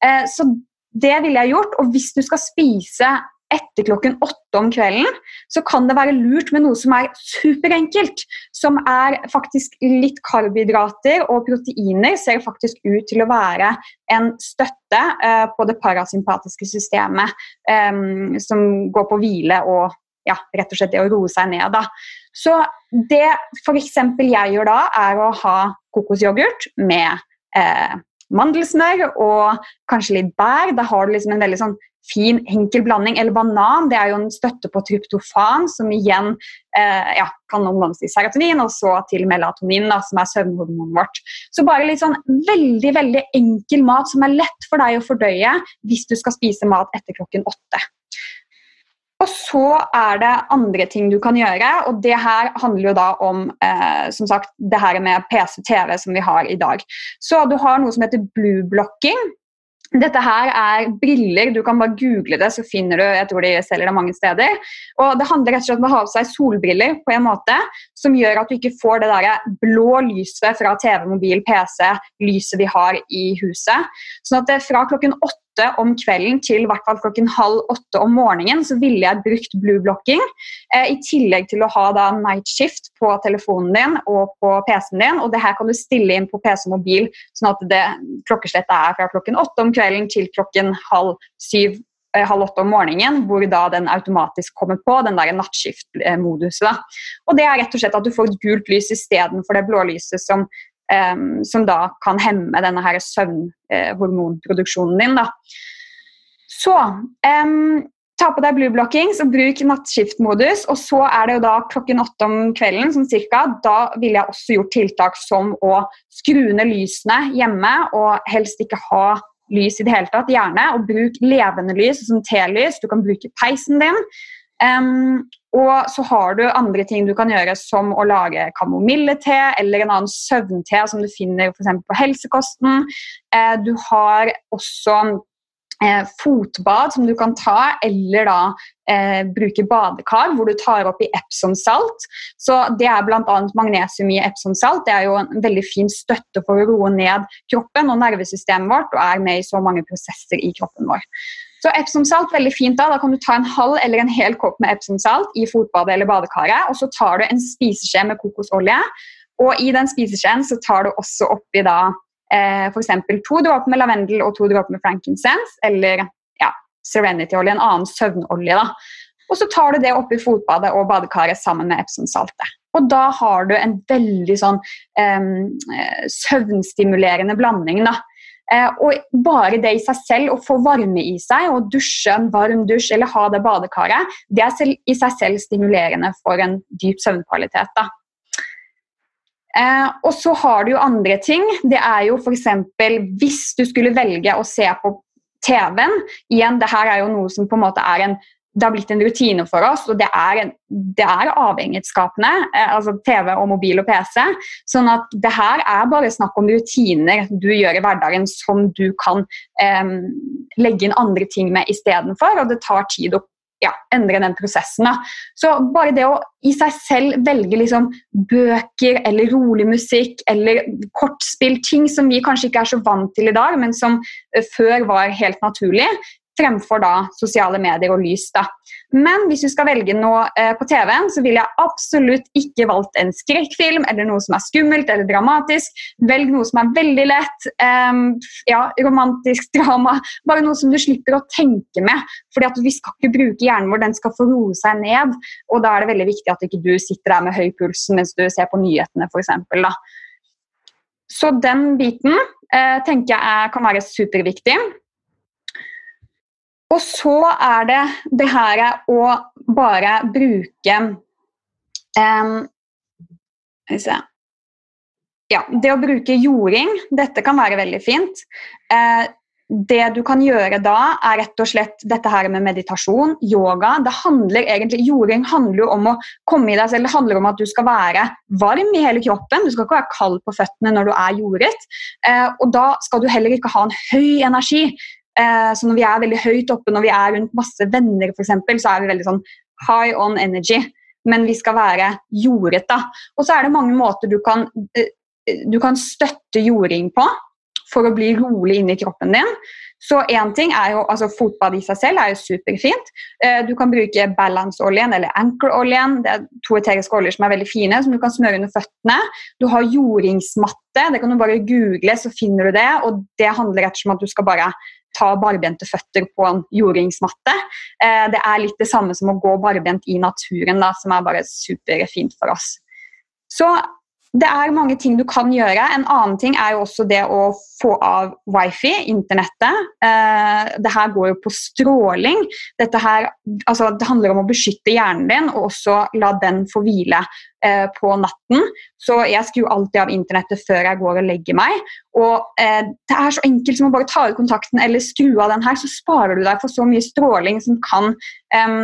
Eh, så det ville jeg gjort. Og hvis du skal spise etter klokken åtte om kvelden, så kan det være lurt med noe som er superenkelt. Som er faktisk litt karbohydrater og proteiner ser faktisk ut til å være en støtte uh, på det parasympatiske systemet um, som går på hvile og ja, rett og slett det å roe seg ned. Da. Så det f.eks. jeg gjør da, er å ha kokosyoghurt med eh, mandelsmør og kanskje litt bær. Da har du liksom en veldig sånn fin, enkel blanding. Eller banan, det er jo en støtte på tryptofan, som igjen eh, ja, kan omdannes til serotonin, og så til melatonin, da, som er søvnhormonet vårt. Så bare litt sånn veldig veldig enkel mat som er lett for deg å fordøye hvis du skal spise mat etter klokken åtte. Og så er det andre ting du kan gjøre, og det her handler jo da om eh, som sagt, det her med PC-TV som vi har i dag. Så du har noe som heter blue blocking. Dette her er briller. Du kan bare google det, så finner du jeg tror de selger det mange steder. Og Det handler rett og slett om å ha på seg solbriller på en måte som gjør at du ikke får det der blå lyset fra TV, mobil, PC, lyset vi har i huset. Sånn at fra klokken åtte om kvelden til hvert fall klokken halv åtte om morgenen så ville jeg brukt blue blocking. Eh, I tillegg til å ha da night shift på telefonen din og på PC-en din. og det her kan du stille inn på PC og mobil, sånn at det klokkeslettet er fra klokken åtte om kvelden til klokken halv syv eh, halv åtte om morgenen, hvor da den automatisk kommer på, den der nattskiftmoduset. Og det er rett og slett at du får gult lys istedenfor det blålyset som um, som da kan hemme denne her søvnhormonproduksjonen din. Da. Så um, ta på deg blueblocking, så bruk nattskiftmodus. Og så er det jo da klokken åtte om kvelden sånn cirka, da ville jeg også gjort tiltak som å skru ned lysene hjemme, og helst ikke ha lys i det hele tatt. Gjerne. Og bruk levende lys, som telys. Du kan bruke peisen din. Um, og så har du andre ting du kan gjøre, som å lage kamomille-te eller en annen søvnte som du finner for på helsekosten. Uh, du har også uh, fotbad som du kan ta, eller da uh, bruke badekar hvor du tar opp i Epsom-salt. Så Det er bl.a. magnesium i Epsom-salt. Det er jo en veldig fin støtte for å roe ned kroppen og nervesystemet vårt, og er med i så mange prosesser i kroppen vår. Så Epsom-salt, veldig fint da. Da kan du ta en halv eller en hel kopp med Epsom-salt i fotbadet eller badekaret. Og så tar du en spiseskje med kokosolje. Og i den spiseskjeen så tar du også oppi da eh, f.eks. to dråper med lavendel og to dråper med frankincense. Eller ja, Serenity-olje, en annen søvnolje. da. Og så tar du det oppi fotbadet og badekaret sammen med Epsom-saltet. Og da har du en veldig sånn eh, søvnstimulerende blanding. da. Eh, og bare det i seg selv, å få varme i seg og dusje en varm dusj eller ha det badekaret, det er i seg selv stimulerende for en dyp søvnkvalitet. da. Eh, og så har du jo andre ting. Det er jo f.eks. hvis du skulle velge å se på TV-en. Igjen, det her er jo noe som på en måte er en det har blitt en rutine for oss, og det er, det er avhengighetsskapende. Eh, altså TV og mobil og PC. sånn at det her er bare snakk om rutiner du gjør i hverdagen som du kan eh, legge inn andre ting med istedenfor, og det tar tid å ja, endre den prosessen. Da. Så bare det å i seg selv velge liksom bøker eller rolig musikk eller kortspill, ting som vi kanskje ikke er så vant til i dag, men som uh, før var helt naturlig, fremfor da sosiale medier og lys. da. Men hvis du skal velge noe eh, på TV-en, så ville jeg absolutt ikke valgt en skrekkfilm eller noe som er skummelt eller dramatisk. Velg noe som er veldig lett. Eh, ja, romantisk [laughs] drama. Bare noe som du slipper å tenke med. fordi at vi skal ikke bruke hjernen vår, den skal få roe seg ned. Og da er det veldig viktig at ikke du sitter der med høy puls mens du ser på nyhetene, f.eks. Så den biten eh, tenker jeg kan være superviktig. Og så er det det her å bare bruke um, Ja, det å bruke jording, dette kan være veldig fint. Uh, det du kan gjøre da, er rett og slett dette her med meditasjon, yoga. Det handler egentlig, Jording handler jo om å komme i deg selv. Det handler om at du skal være varm i hele kroppen. Du skal ikke være kald på føttene når du er jordet. Eh, og da skal du heller ikke ha en høy energi. Eh, så når vi er veldig høyt oppe, når vi er rundt masse venner f.eks., så er vi veldig sånn high on energy. Men vi skal være jordet, da. Og så er det mange måter du kan, eh, du kan støtte jording på for å bli rolig inni kroppen din. Så én ting er jo, altså Fotbad i seg selv er jo superfint. Eh, du kan bruke balance-oljen eller anchor-oljen. Det er to eteriske oljer som er veldig fine, som du kan smøre under føttene. Du har jordingsmatte. Det kan du bare google, så finner du det. og Det handler rett og slett om at du skal bare ta barbente føtter på en jordingsmatte. Eh, det er litt det samme som å gå barbent i naturen, da, som er bare superfint for oss. Så det er mange ting du kan gjøre. En annen ting er jo også det å få av wifi, internettet. Eh, det her går jo på stråling. Dette her, altså, det handler om å beskytte hjernen din og også la den få hvile eh, på natten. Så jeg skrur alltid av internettet før jeg går og legger meg. Og eh, det er så enkelt som å bare ta ut kontakten eller skru av den her, så sparer du deg for så mye stråling som kan eh,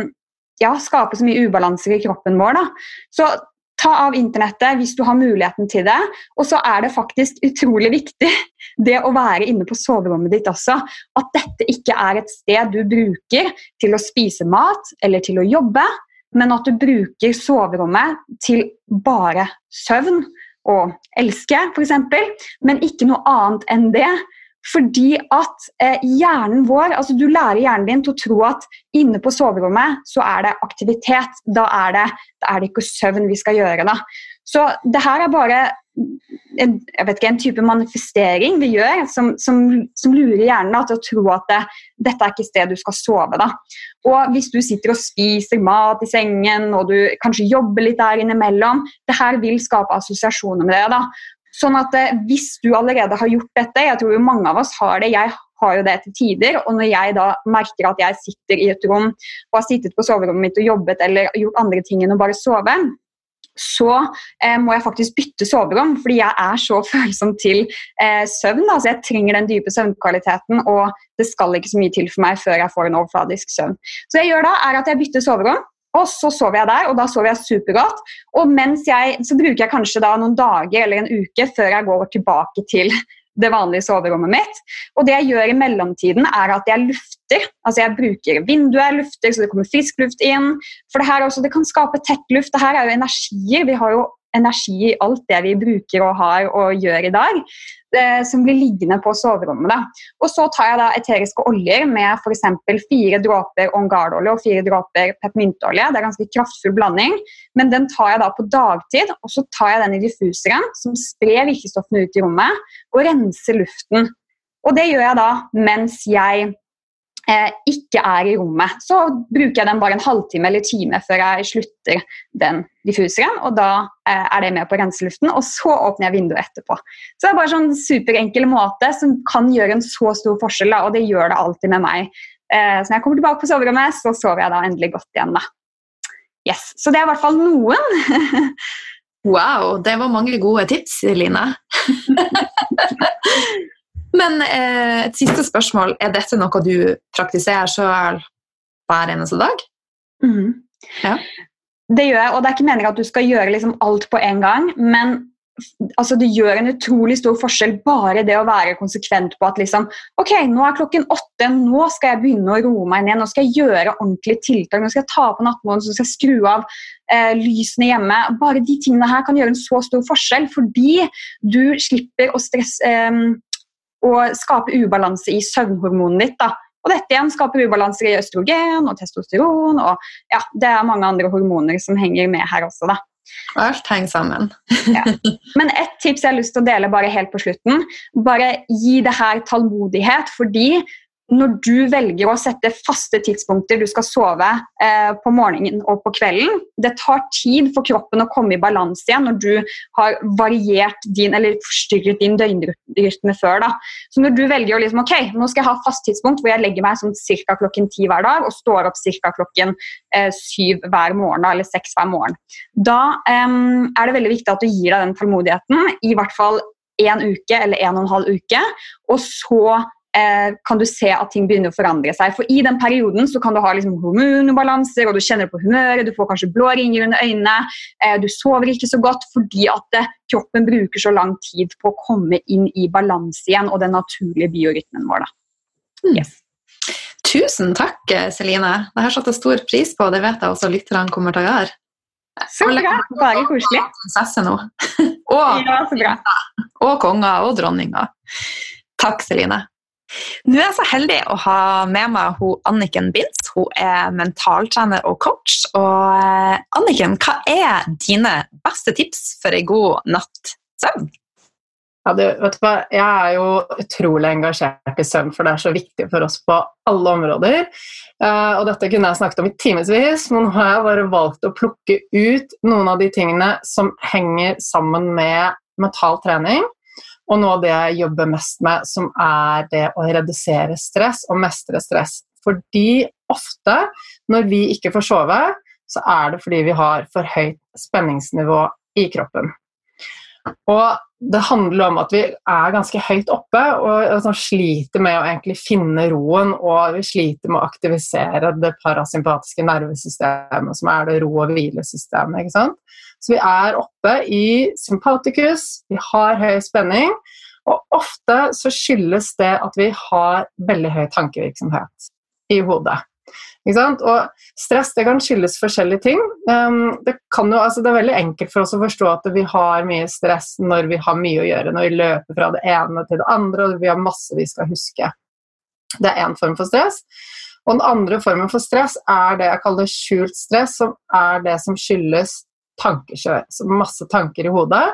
ja, skape så mye ubalanser i kroppen vår. Da. Så Ta av internettet hvis du har muligheten til det. Og så er det faktisk utrolig viktig [laughs] det å være inne på soverommet ditt også. At dette ikke er et sted du bruker til å spise mat eller til å jobbe, men at du bruker soverommet til bare søvn og elske, f.eks. Men ikke noe annet enn det. Fordi at eh, hjernen vår, altså Du lærer hjernen din til å tro at inne på soverommet så er det aktivitet. Da er det, da er det ikke søvn vi skal gjøre. da. Så det her er bare en, jeg vet ikke, en type manifestering vi gjør som, som, som lurer hjernen da, til å tro at det, dette er ikke sted du skal sove. da. Og hvis du sitter og spiser mat i sengen og du kanskje jobber litt der innimellom, det her vil skape assosiasjoner med det. da. Sånn at eh, Hvis du allerede har gjort dette, jeg tror jo mange av oss har det, jeg har jo det til tider, og når jeg da merker at jeg sitter i et rom og har sittet på soverommet mitt og jobbet eller gjort andre ting enn å bare sove, så eh, må jeg faktisk bytte soverom, fordi jeg er så [laughs] følsom til eh, søvn. altså Jeg trenger den dype søvnkvaliteten, og det skal ikke så mye til for meg før jeg får en overfladisk søvn. Så jeg gjør da, er at jeg bytter soverom. Og så sover jeg der, og da sover jeg supergodt. Og mens jeg, så bruker jeg kanskje da noen dager eller en uke før jeg går tilbake til det vanlige soverommet mitt. Og det jeg gjør i mellomtiden, er at jeg lufter. Altså jeg bruker vinduet, jeg lufter så det kommer frisk luft inn. For det her også, det kan skape tett luft. Det her er jo energier. Vi har jo energi i alt det vi bruker og har og gjør i dag, eh, som blir liggende på soverommet. Da. Og Så tar jeg da eteriske oljer med f.eks. fire dråper ongardolje og fire dråper peppermynteolje. Det er ganske kraftfull blanding, men den tar jeg da på dagtid. Og så tar jeg den i diffuseren, som sprer virkestoffene ut i rommet, og renser luften. Og det gjør jeg da mens jeg eh, ikke er i rommet. Så bruker jeg den bare en halvtime eller time før jeg slutter den diffuseren. og Da eh, er det med på å rense luften, og så åpner jeg vinduet etterpå. Så det er bare sånn superenkel måte som kan gjøre en så stor forskjell, og det gjør det alltid med meg. Eh, så når jeg kommer tilbake på soverommet, så sover jeg da endelig godt igjen. da. Yes, Så det er i hvert fall noen. [laughs] wow, det var mange gode tips, Line. [laughs] Men eh, et siste spørsmål. Er dette noe du praktiserer sjøl hver eneste dag? Mm. Ja. Det gjør jeg, og det er ikke meningen at du skal gjøre liksom alt på en gang. Men altså, det gjør en utrolig stor forskjell bare det å være konsekvent på at liksom, ok, nå er klokken åtte, nå skal jeg begynne å roe meg ned, nå skal jeg gjøre ordentlige tiltak, nå skal jeg ta på nattmålen, så skal jeg skru av eh, lysene hjemme. Bare de tingene her kan gjøre en så stor forskjell fordi du slipper å stresse eh, å skape ubalanse i søvnhormonet ditt da, Og dette igjen skaper ubalanser i østrogen og testosteron, og ja, det er mange andre hormoner som henger med her også. da. Alt henger sammen. [laughs] ja. Men ett tips jeg har lyst til å dele bare helt på slutten. Bare gi det her tålmodighet, fordi når du velger å sette faste tidspunkter du skal sove eh, på morgenen og på kvelden Det tar tid for kroppen å komme i balanse igjen når du har variert din, eller forstyrret din døgnrytme før. Da. Så når du velger å liksom, ok, nå skal jeg ha fast tidspunkt hvor jeg legger meg sånn ca. klokken ti hver dag og står opp ca. klokken eh, syv hver morgen eller seks hver morgen, da eh, er det veldig viktig at du gir deg den tålmodigheten i hvert fall en uke eller en og en halv uke. Og så eh, kan du se at ting begynner å forandre seg. For I den perioden så kan du ha liksom hormonubalanser, og du kjenner på humøret, du får kanskje blå ringer under øynene, eh, du sover ikke så godt fordi at det, eh, kroppen bruker så lang tid på å komme inn i balanse igjen og den naturlige biorytmen vår. Da. Yes. Tusen takk, Celine. Det har satt jeg stor pris på, og det vet jeg også lytterne kommer til å gjøre. Så bra. Bare koselig. nå. [laughs] og, ja, og konger og dronninger. Takk, Celine. Nå er jeg så heldig å ha med meg hun Anniken Binds. Hun er mentaltrener og coach. Og eh, Anniken, hva er dine beste tips for en god natt søvn? Ja, du, vet du hva? Jeg er jo utrolig engasjert i søvn, for det er så viktig for oss på alle områder. Uh, og dette kunne jeg snakket om i timevis, men nå har jeg bare valgt å plukke ut noen av de tingene som henger sammen med mental trening. Og noe av det jeg jobber mest med, som er det å redusere stress og mestre stress. Fordi ofte når vi ikke får sove, så er det fordi vi har for høyt spenningsnivå i kroppen. Og det handler om at vi er ganske høyt oppe og sliter med å egentlig finne roen, og vi sliter med å aktivisere det parasympatiske nervesystemet, som er det ro- og hvilesystemet. ikke sant? Så vi er oppe i sympaticus, vi har høy spenning, og ofte så skyldes det at vi har veldig høy tankevirksomhet i hodet. Og stress det kan skyldes forskjellige ting. Um, det, jo, altså det, er veldig enkelt for oss å forstå at vi har mye stress når vi har mye å gjøre, når vi løper fra det ene til det andre og vi har masse vi skal huske. Det er én form for stress. Og den andre formen for stress er det jeg kaller skjult stress, som er det som skyldes tankekjør. Så masse tanker i hodet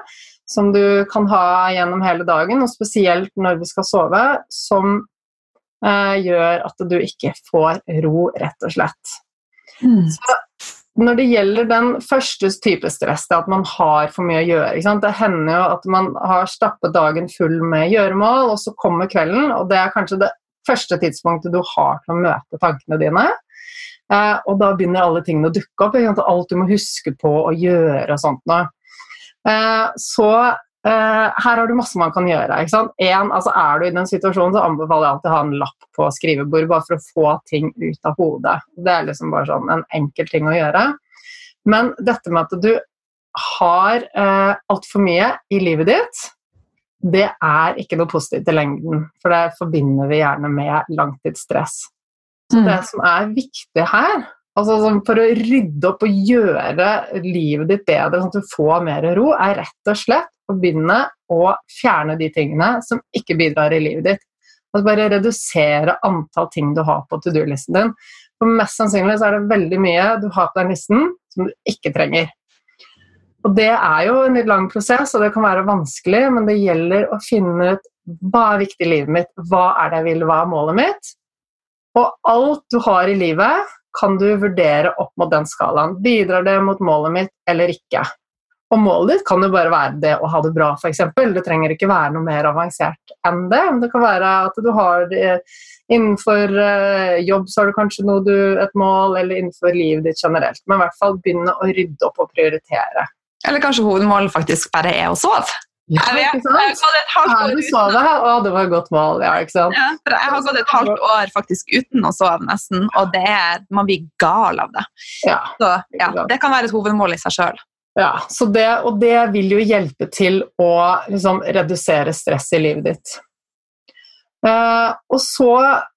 som du kan ha gjennom hele dagen, og spesielt når vi skal sove, som gjør at du ikke får ro, rett og slett. Mm. Så når det gjelder den første type stress, det at man har for mye å gjøre Det hender jo at man har stappet dagen full med gjøremål, og så kommer kvelden, og det er kanskje det første tidspunktet du har til å møte tankene dine. Eh, og da begynner alle tingene å dukke opp. Alt du må huske på å gjøre og sånt noe. Eh, så eh, her har du masse man kan gjøre. En, altså er du i den situasjonen, så anbefaler jeg alltid å ha en lapp på skrivebordet bare for å få ting ut av hodet. Det er liksom bare sånn en enkel ting å gjøre. Men dette med at du har eh, altfor mye i livet ditt, det er ikke noe positivt i lengden. For det forbinder vi gjerne med langtidsstress. Så det mm. som er viktig her, altså for å rydde opp og gjøre livet ditt bedre, sånn at du får mer ro, er rett og slett å begynne å fjerne de tingene som ikke bidrar i livet ditt. Altså bare redusere antall ting du har på to do-listen din. For Mest sannsynlig så er det veldig mye du har på den listen som du ikke trenger. Og Det er jo en litt lang prosess, og det kan være vanskelig, men det gjelder å finne ut hva er viktig i livet mitt, hva er det jeg vil, hva er målet mitt, og alt du har i livet, kan du vurdere opp mot den skalaen. Bidrar det mot målet mitt eller ikke? Og målet ditt kan jo bare være det å ha det bra, f.eks. Det trenger ikke være noe mer avansert enn det. Det kan være at du har Innenfor eh, jobb så har du kanskje du, et mål, eller innenfor livet ditt generelt. Men i hvert fall begynne å rydde opp og prioritere. Eller kanskje hovedmålet faktisk bare er å sove? Ja, ikke sant? Å, det var et godt mål. Ja, ikke sant? Ja, for jeg har gått et halvt år faktisk uten å sove, nesten, og det er, man blir gal av det. Ja, så ja, det kan være et hovedmål i seg sjøl. Ja, det, og det vil jo hjelpe til å liksom, redusere stress i livet ditt. Eh, og så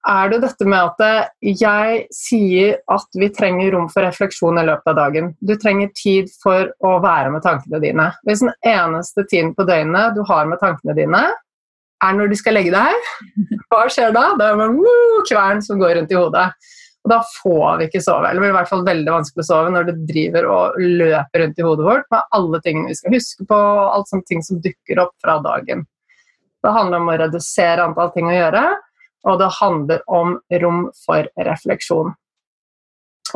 er det dette med at eh, jeg sier at vi trenger rom for refleksjon i løpet av dagen. Du trenger tid for å være med tankene dine. Hvis den eneste tiden på døgnet du har med tankene dine, er når de skal legge deg. [laughs] Hva skjer da? Det er en kvern som går rundt i hodet. Og da får vi ikke sove. Eller det blir i hvert fall veldig vanskelig å sove når det driver og løper rundt i hodet vårt med alle tingene vi skal huske på, og alt sånne ting som dukker opp fra dagen. Det handler om å redusere antall ting å gjøre, og det handler om rom for refleksjon.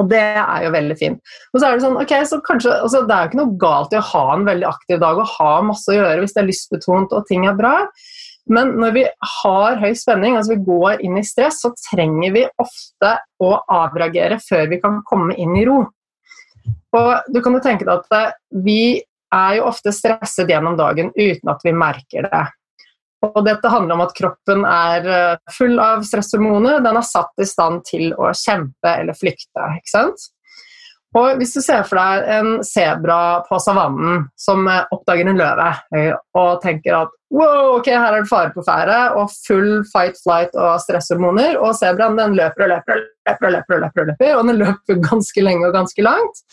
Og det er jo veldig fint. Og så er Det sånn, ok, så kanskje, altså, det er jo ikke noe galt i å ha en veldig aktiv dag og ha masse å gjøre hvis det er lystbetont og ting er bra. Men når vi har høy spenning, altså vi går inn i stress, så trenger vi ofte å avreagere før vi kan komme inn i ro. Og du kan jo tenke deg at Vi er jo ofte stresset gjennom dagen uten at vi merker det. Og dette handler om at kroppen er eh, full av stresshormoner. Den er satt i stand til å kjempe eller flykte. ikke sant? Og Hvis du ser for deg en sebra på savannen som eh, oppdager en løve eh, og tenker at wow, ok, her er det fare på ferde og full fight, flight og stresshormoner, og sebraen den løper og løper og løper, og løper, og løper, og løper, og den løper ganske lenge og ganske langt.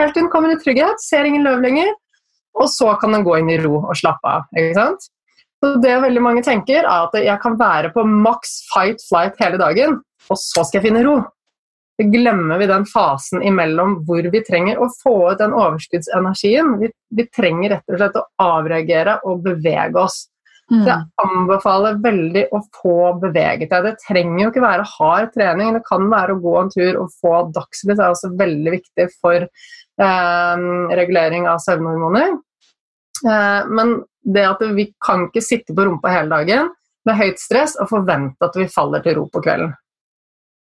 Helt til den kommer i trygghet, ser ingen løv lenger, og så kan den gå inn i ro og slappe av. ikke sant? Så det veldig mange tenker, er at jeg kan være på maks fight flight hele dagen, og så skal jeg finne ro. Så glemmer vi den fasen imellom hvor vi trenger å få ut den overskuddsenergien. Vi, vi trenger rett og slett å avreagere og bevege oss. Mm. Jeg anbefaler veldig å få beveget deg. Det trenger jo ikke være hard trening, det kan være å gå en tur og få dagslys. Det er også veldig viktig for eh, regulering av søvnhormoner. Eh, men det at vi kan ikke sitte på rumpa hele dagen med høyt stress og forvente at vi faller til ro på kvelden.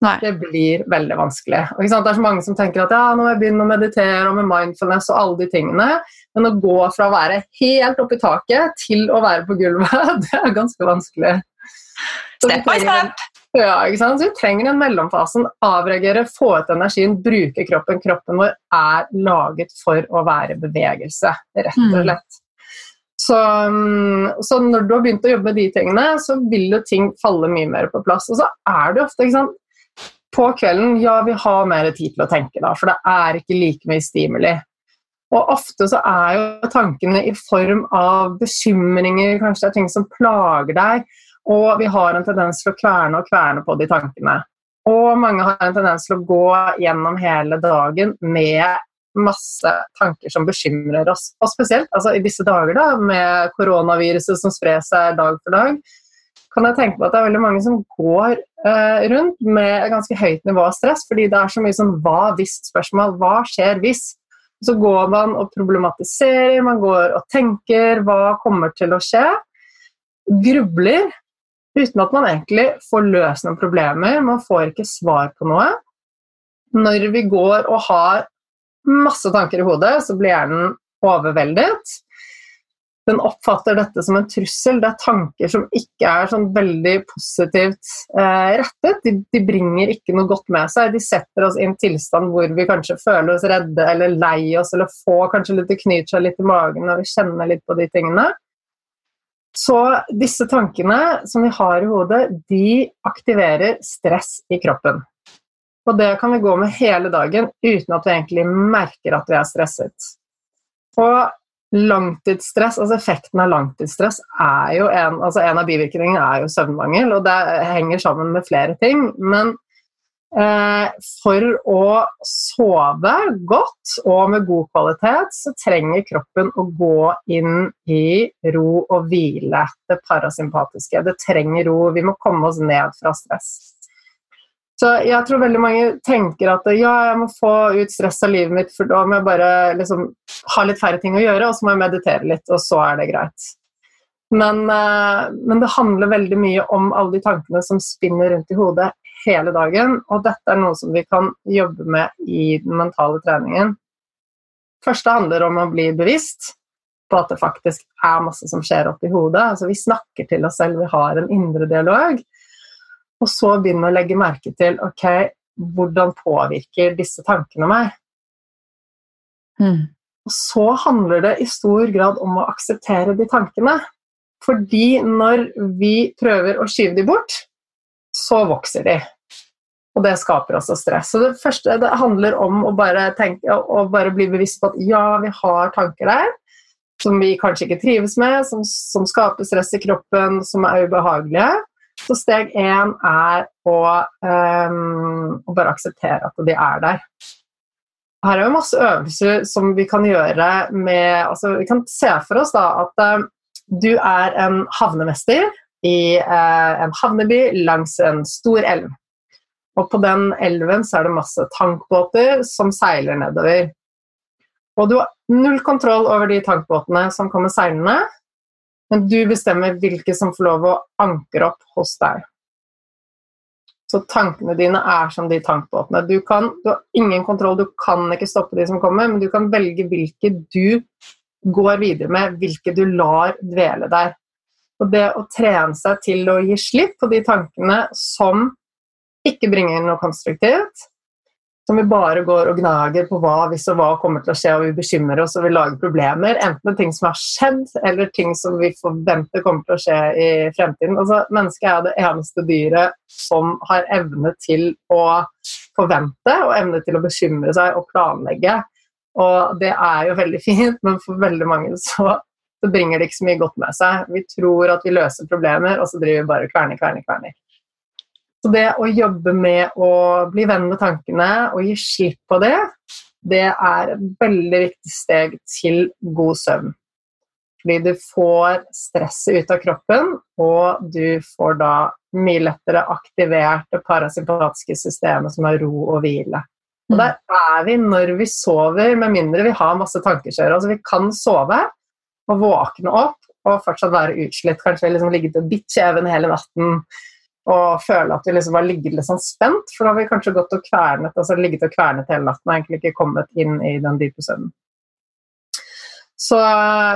Nei. Det blir veldig vanskelig. Det er så mange som tenker at ja, nå må jeg begynne å meditere og med mindfulness og alle de tingene. Men å gå fra å være helt oppe i taket til å være på gulvet, [laughs] det er ganske vanskelig. step by step. Ja, ikke sant? Så vi trenger den mellomfasen. Avreagere, få ut energien, bruke kroppen. Kroppen vår er laget for å være bevegelse, rett og mm. Så, mm, så, når du har begynt å jobbe med de tingene, så vil jo ting falle mye mer på plass. Og så er det ofte ikke sant, På kvelden ja, vi har mer tid til å tenke, da, for det er ikke like mye stimuli. Og ofte så er jo tankene i form av bekymringer, kanskje det er ting som plager deg, og vi har en tendens til å kverne og kverne på de tankene. Og mange har en tendens til å gå gjennom hele dagen med masse tanker som bekymrer oss. Og spesielt altså, i disse dager da, med koronaviruset som sprer seg dag for dag, kan jeg tenke på at det er veldig mange som går eh, rundt med ganske høyt nivå av stress, fordi det er så mye sånn hva hvis-spørsmål. Hva skjer hvis? Så går man og problematiserer, man går og tenker hva kommer til å skje? Grubler uten at man egentlig får løst noen problemer. Man får ikke svar på noe. Når vi går og har masse tanker i hodet, så blir hjernen overveldet. Den oppfatter dette som en trussel. Det er tanker som ikke er sånn veldig positivt eh, rettet. De, de, bringer ikke noe godt med seg. De setter oss i en tilstand hvor vi kanskje føler oss redde eller lei oss, eller får kanskje litt knyt seg litt i magen når vi kjenner litt på de tingene. Så disse tankene som vi har i hodet, de aktiverer stress i kroppen. Og det kan vi gå med hele dagen uten at vi egentlig merker at vi er stresset. Og langtidsstress, altså effekten av langtidsstress er jo en, altså en av bivirkningene er jo søvnmangel, og det henger sammen med flere ting. Men eh, for å sove godt og med god kvalitet, så trenger kroppen å gå inn i ro og hvile. Det parasympatiske. Det trenger ro. Vi må komme oss ned fra stress. Så jeg tror veldig mange tenker at ja, jeg må få ut stress av livet mitt, for da må jeg bare liksom, ha litt færre ting å gjøre, og så må jeg meditere litt, og så er det greit. Men, uh, men, det handler veldig mye om alle de tankene som spinner rundt i hodet hele dagen, og dette er noe som vi kan jobbe med i den mentale treningen. Første handler om å bli bevisst på at det faktisk er masse som skjer oppi hodet. Altså, vi snakker til oss selv, vi har en indre dialog. Og så begynne å legge merke til ok, hvordan påvirker disse tankene meg? Mm. Og så handler det i stor grad om å akseptere de tankene. Fordi når vi prøver å skyve de bort, så vokser de. Og det skaper også stress. Så det første det handler om å bare, tenke, å bare bli bevisst på at ja, vi har tanker der. som vi kanskje ikke trives med, som, som skaper stress i kroppen, som er ubehagelige. Så steg én er å, um, å bare akseptere at de er der. Her er jo masse øvelser som vi kan gjøre med altså Vi kan se for oss da at um, du er en havnemester i uh, en havneby langs en stor elv. Og på den elven så er det masse tankbåter som seiler nedover. Og du har null kontroll over de tankbåtene som kommer seilende, men du bestemmer hvilke som får lov å ankre opp hos deg. Så tankene dine er som de tankbåtene. Du, kan, du har ingen kontroll, du kan ikke stoppe de som kommer, men du kan velge hvilke du går videre med, hvilke du lar dvele der. Og det å trene seg til å gi slipp på de tankene som ikke bringer noe konstruktivt, som vi bare går og gnager på hva hvis og hva kommer til å skje, og vi bekymrer oss og vi lager problemer. Enten ting som har skjedd, eller ting som vi forventer kommer til å skje i fremtiden. Altså, Mennesket er det eneste dyret som har evne til å forvente og evne til å bekymre seg og planlegge. Og det er jo veldig [laughs] fint, men for veldig mange så, så bringer det ikke så mye godt med seg. Vi tror at vi løser problemer, og så driver vi bare kverner, kverner, kverner. Så det å jobbe med å bli venn med tankene og gi slipp på det, det er et veldig viktig steg til god søvn. Fordi du får stresset ut av kroppen, og du får da mye lettere aktivert det parasympatiske systemet som har ro og hvile. Og der er vi når vi sover, med mindre vi har masse tankekjør. Altså vi kan sove og våkne opp og fortsatt være utslitt. Kanskje liksom ligget og bitt kjeven hele natten og føle at vi liksom har ligget litt sånn spent, for da har vi kanskje gått og kvernet, altså ligget og kvernet hele natten og egentlig ikke kommet inn i den dype søvnen. Så,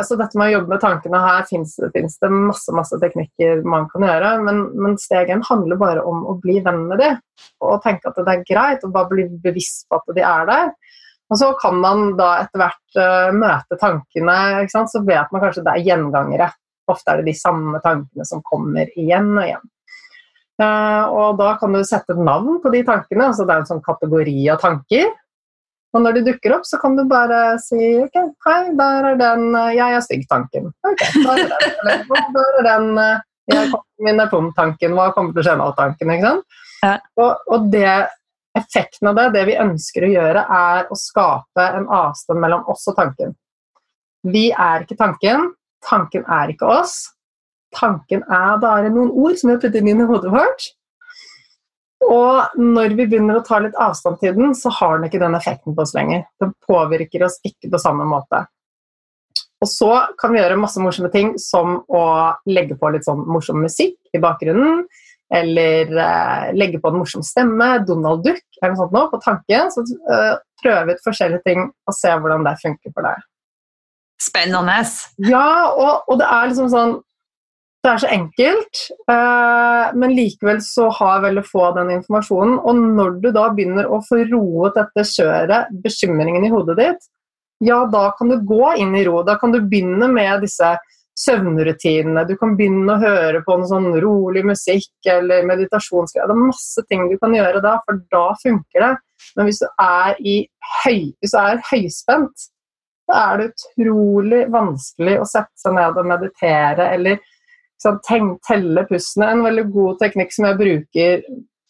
så, dette med å jobbe med tankene her fins det masse masse teknikker man kan gjøre, men, men steg én handler bare om å bli venn med dem og tenke at det er greit, og bare bli bevisst på at de er der. Og så kan man da etter hvert uh, møte tankene, så vet man kanskje det er gjengangere. Ofte er det de samme tankene som kommer igjen og igjen. Uh, og da kan du sette et navn på de tankene. altså Det er en sånn kategori av tanker. Og når de dukker opp, så kan du bare si ok, hei, der er den uh, 'jeg er stygg'-tanken. Ok, der er den. Eller der er den uh, 'jeg min er tom'-tanken. Hva kommer til å skje nå-tanken? ikke sant? Ja. Og, og det, effekten av det, det vi ønsker å gjøre, er å skape en avstand mellom oss og tanken. Vi er ikke tanken, tanken er ikke oss tanken er bare noen ord som jeg har puttet inn i hodet vårt. Og når vi begynner å ta litt avstand til den, så har den ikke den effekten på oss lenger. Den påvirker oss ikke på samme måte. Og så kan vi gjøre masse morsomme ting, som å legge på litt sånn morsom musikk i bakgrunnen. Eller eh, legge på en morsom stemme, Donald Duck eller noe sånt nå, på tanken. Så eh, prøve ut forskjellige ting og se hvordan det funker for deg. Spennende. Ja, og, og det er liksom sånn det er så enkelt, eh, men likevel så har veldig få den informasjonen. Og når du da begynner å få roet dette kjøret, bekymringen i hodet ditt, ja, da kan du gå inn i ro. Da kan du begynne med disse søvnrutinene. Du kan begynne å høre på noe sånn rolig musikk eller meditasjonsgreier. Det er masse ting du kan gjøre da, for da funker det. Men hvis du er, høy, hvis du er høyspent, da er det utrolig vanskelig å sette seg ned og meditere eller sånn, tenk, telle pustene. En veldig god teknikk som jeg bruker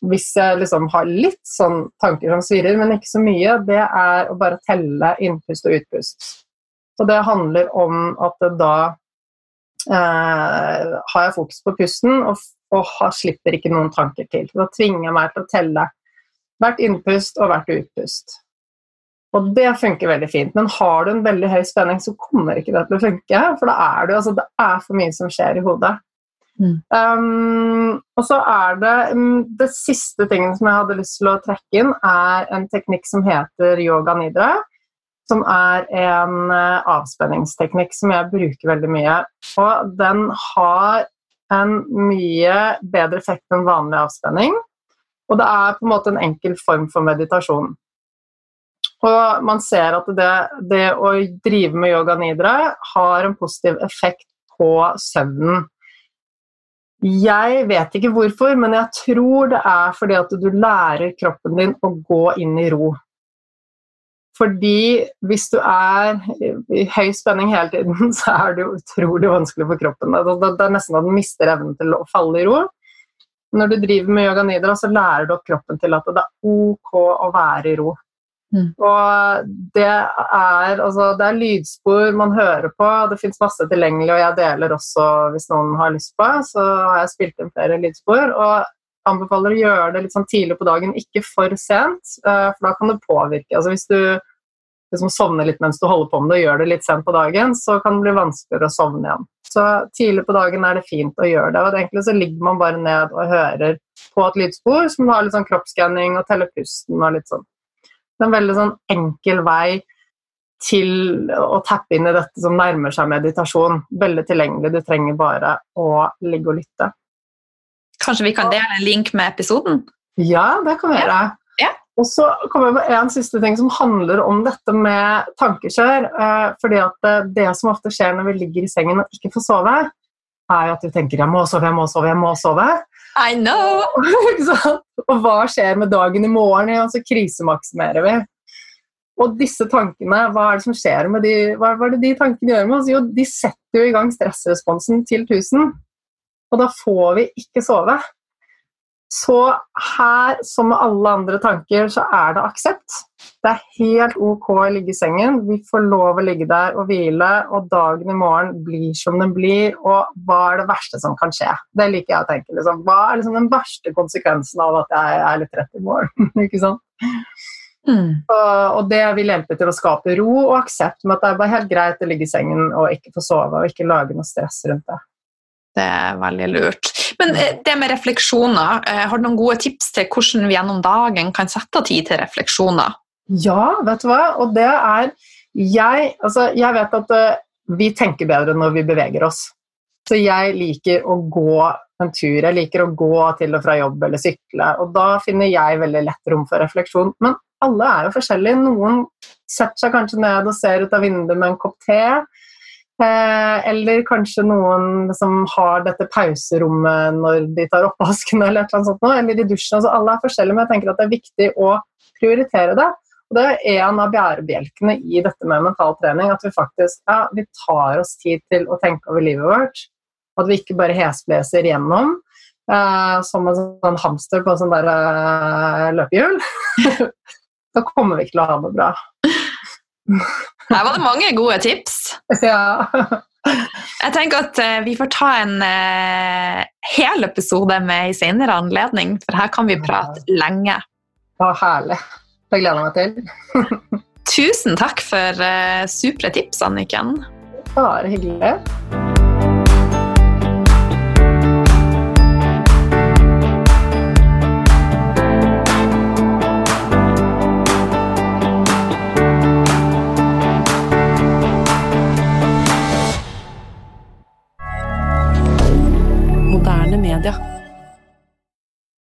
hvis jeg liksom har litt sånn tanker som svirrer, men ikke så mye, det er å bare telle innpust og utpust. Så det handler om at da eh, har jeg fokus på pusten og, og har, slipper ikke noen tanker til. Da tvinger jeg meg til å telle hvert innpust og hvert utpust. Og det funker veldig fint. Men har du en veldig høy spenning, så kommer ikke det til å funke. For da er det, altså, det er for mye som skjer i hodet. Mm. Um, og så er det um, Det siste tingen som jeg hadde lyst til å trekke inn, er en teknikk som heter yoga nidra. Som er en uh, avspenningsteknikk som jeg bruker veldig mye. Og den har en mye bedre effekt enn vanlig avspenning. Og det er på en måte en enkel form for meditasjon. Og man ser at det, det å drive med yoga nidra har en positiv effekt på søvnen. Jeg vet ikke hvorfor, men jeg tror det er fordi at du lærer kroppen din å gå inn i ro. fordi hvis du er i høy spenning hele tiden, [laughs] så er det utrolig vanskelig for kroppen. Det, er nesten at den mister evnen til å falle i ro. Når du driver med yoga nidra, så lærer du opp kroppen til at det er ok å være i ro. Mm. Og det er, altså, det er lydspor man hører på, det fins masse tilgjengelig, og jeg deler også hvis noen har lyst på, så har jeg spilt inn flere lydspor. og anbefaler å gjøre det litt sånn tidlig på dagen, ikke for sent, eh, for da kan det påvirke. Altså hvis du liksom sovner litt mens du holder på med det og gjør det litt sent på dagen, så kan det bli vanskeligere å sovne igjen. Så tidlig på dagen er det fint å gjøre det. og Egentlig så ligger man bare ned og hører på et lydspor som har litt sånn kroppsskanning og teller pusten og litt sånn. Det er en veldig sånn enkel vei til å tappe inn i dette som nærmer seg meditasjon. Veldig tilgjengelig. Du trenger bare å ligge og lytte. Kanskje vi kan dele en link med episoden? Ja, det kan vi gjøre. Ja. Og så kommer vi på en siste ting som handler om dette med tankekjør. Eh, fordi at det, det, som ofte skjer når vi ligger i sengen og ikke får sove, er jo at vi tenker 'jeg må sove, jeg må sove, jeg må sove'. I know! [laughs] og hva skjer med dagen i morgen? Og så krisemaksimerer vi. Og disse tankene, hva er det som skjer med de, hva, er det de tankene gjør med oss? Jo, de setter jo i gang stressresponsen til 1000 og da får vi ikke sove. Så her, som med alle andre tanker, så er det aksept. Det er helt ok å ligge i sengen. Vi får lov å ligge der og hvile, og dagen i morgen blir som den blir. Og hva er det verste som kan skje? Det liker jeg å tenke. Liksom. Hva er liksom den verste konsekvensen av at jeg er litt trett i morgen? [laughs] ikke sant? Mm. Og, det vil hjelpe til å skape ro og aksept med at det er bare helt greit å ligge i sengen og ikke få sove og ikke lage noe stress rundt det. Det er veldig lurt. Men eh, det med refleksjoner, eh, har du noen gode tips til hvordan vi gjennom dagen kan sette tid til refleksjoner? Ja, vet du hva, og det er Jeg, altså, jeg vet at uh, vi tenker bedre når vi beveger oss. Så jeg liker å gå en tur. Jeg liker å gå til og fra jobb eller sykle. Og da finner jeg veldig lett rom for refleksjon. Men alle er jo forskjellige. Noen setter seg kanskje ned og ser ut av vinduet med en kopp te. Eh, eller kanskje noen som har dette pauserommet når de tar oppvasken, eller et eller sånt, eller i dusjen. Altså, alle er forskjellige, men jeg tenker at det er viktig å prioritere det. Og Det er en av bærebjelkene i dette med mental trening, at vi faktisk ja, vi tar oss tid til å tenke over livet vårt. At vi ikke bare hesbleser gjennom eh, som en sånn hamster på en sånn der eh, løpehjul. [laughs] da kommer vi ikke til å ha det bra. Her var det mange gode tips. [laughs] Ja. Jeg tenker at uh, vi får ta en uh, hel episode med i senere anledning, for her kan vi prate lenge. Ja, herlig. Det gleder jeg meg til. Tusen takk for uh, supre tips, Anniken. Bare hyggelig. milliardaire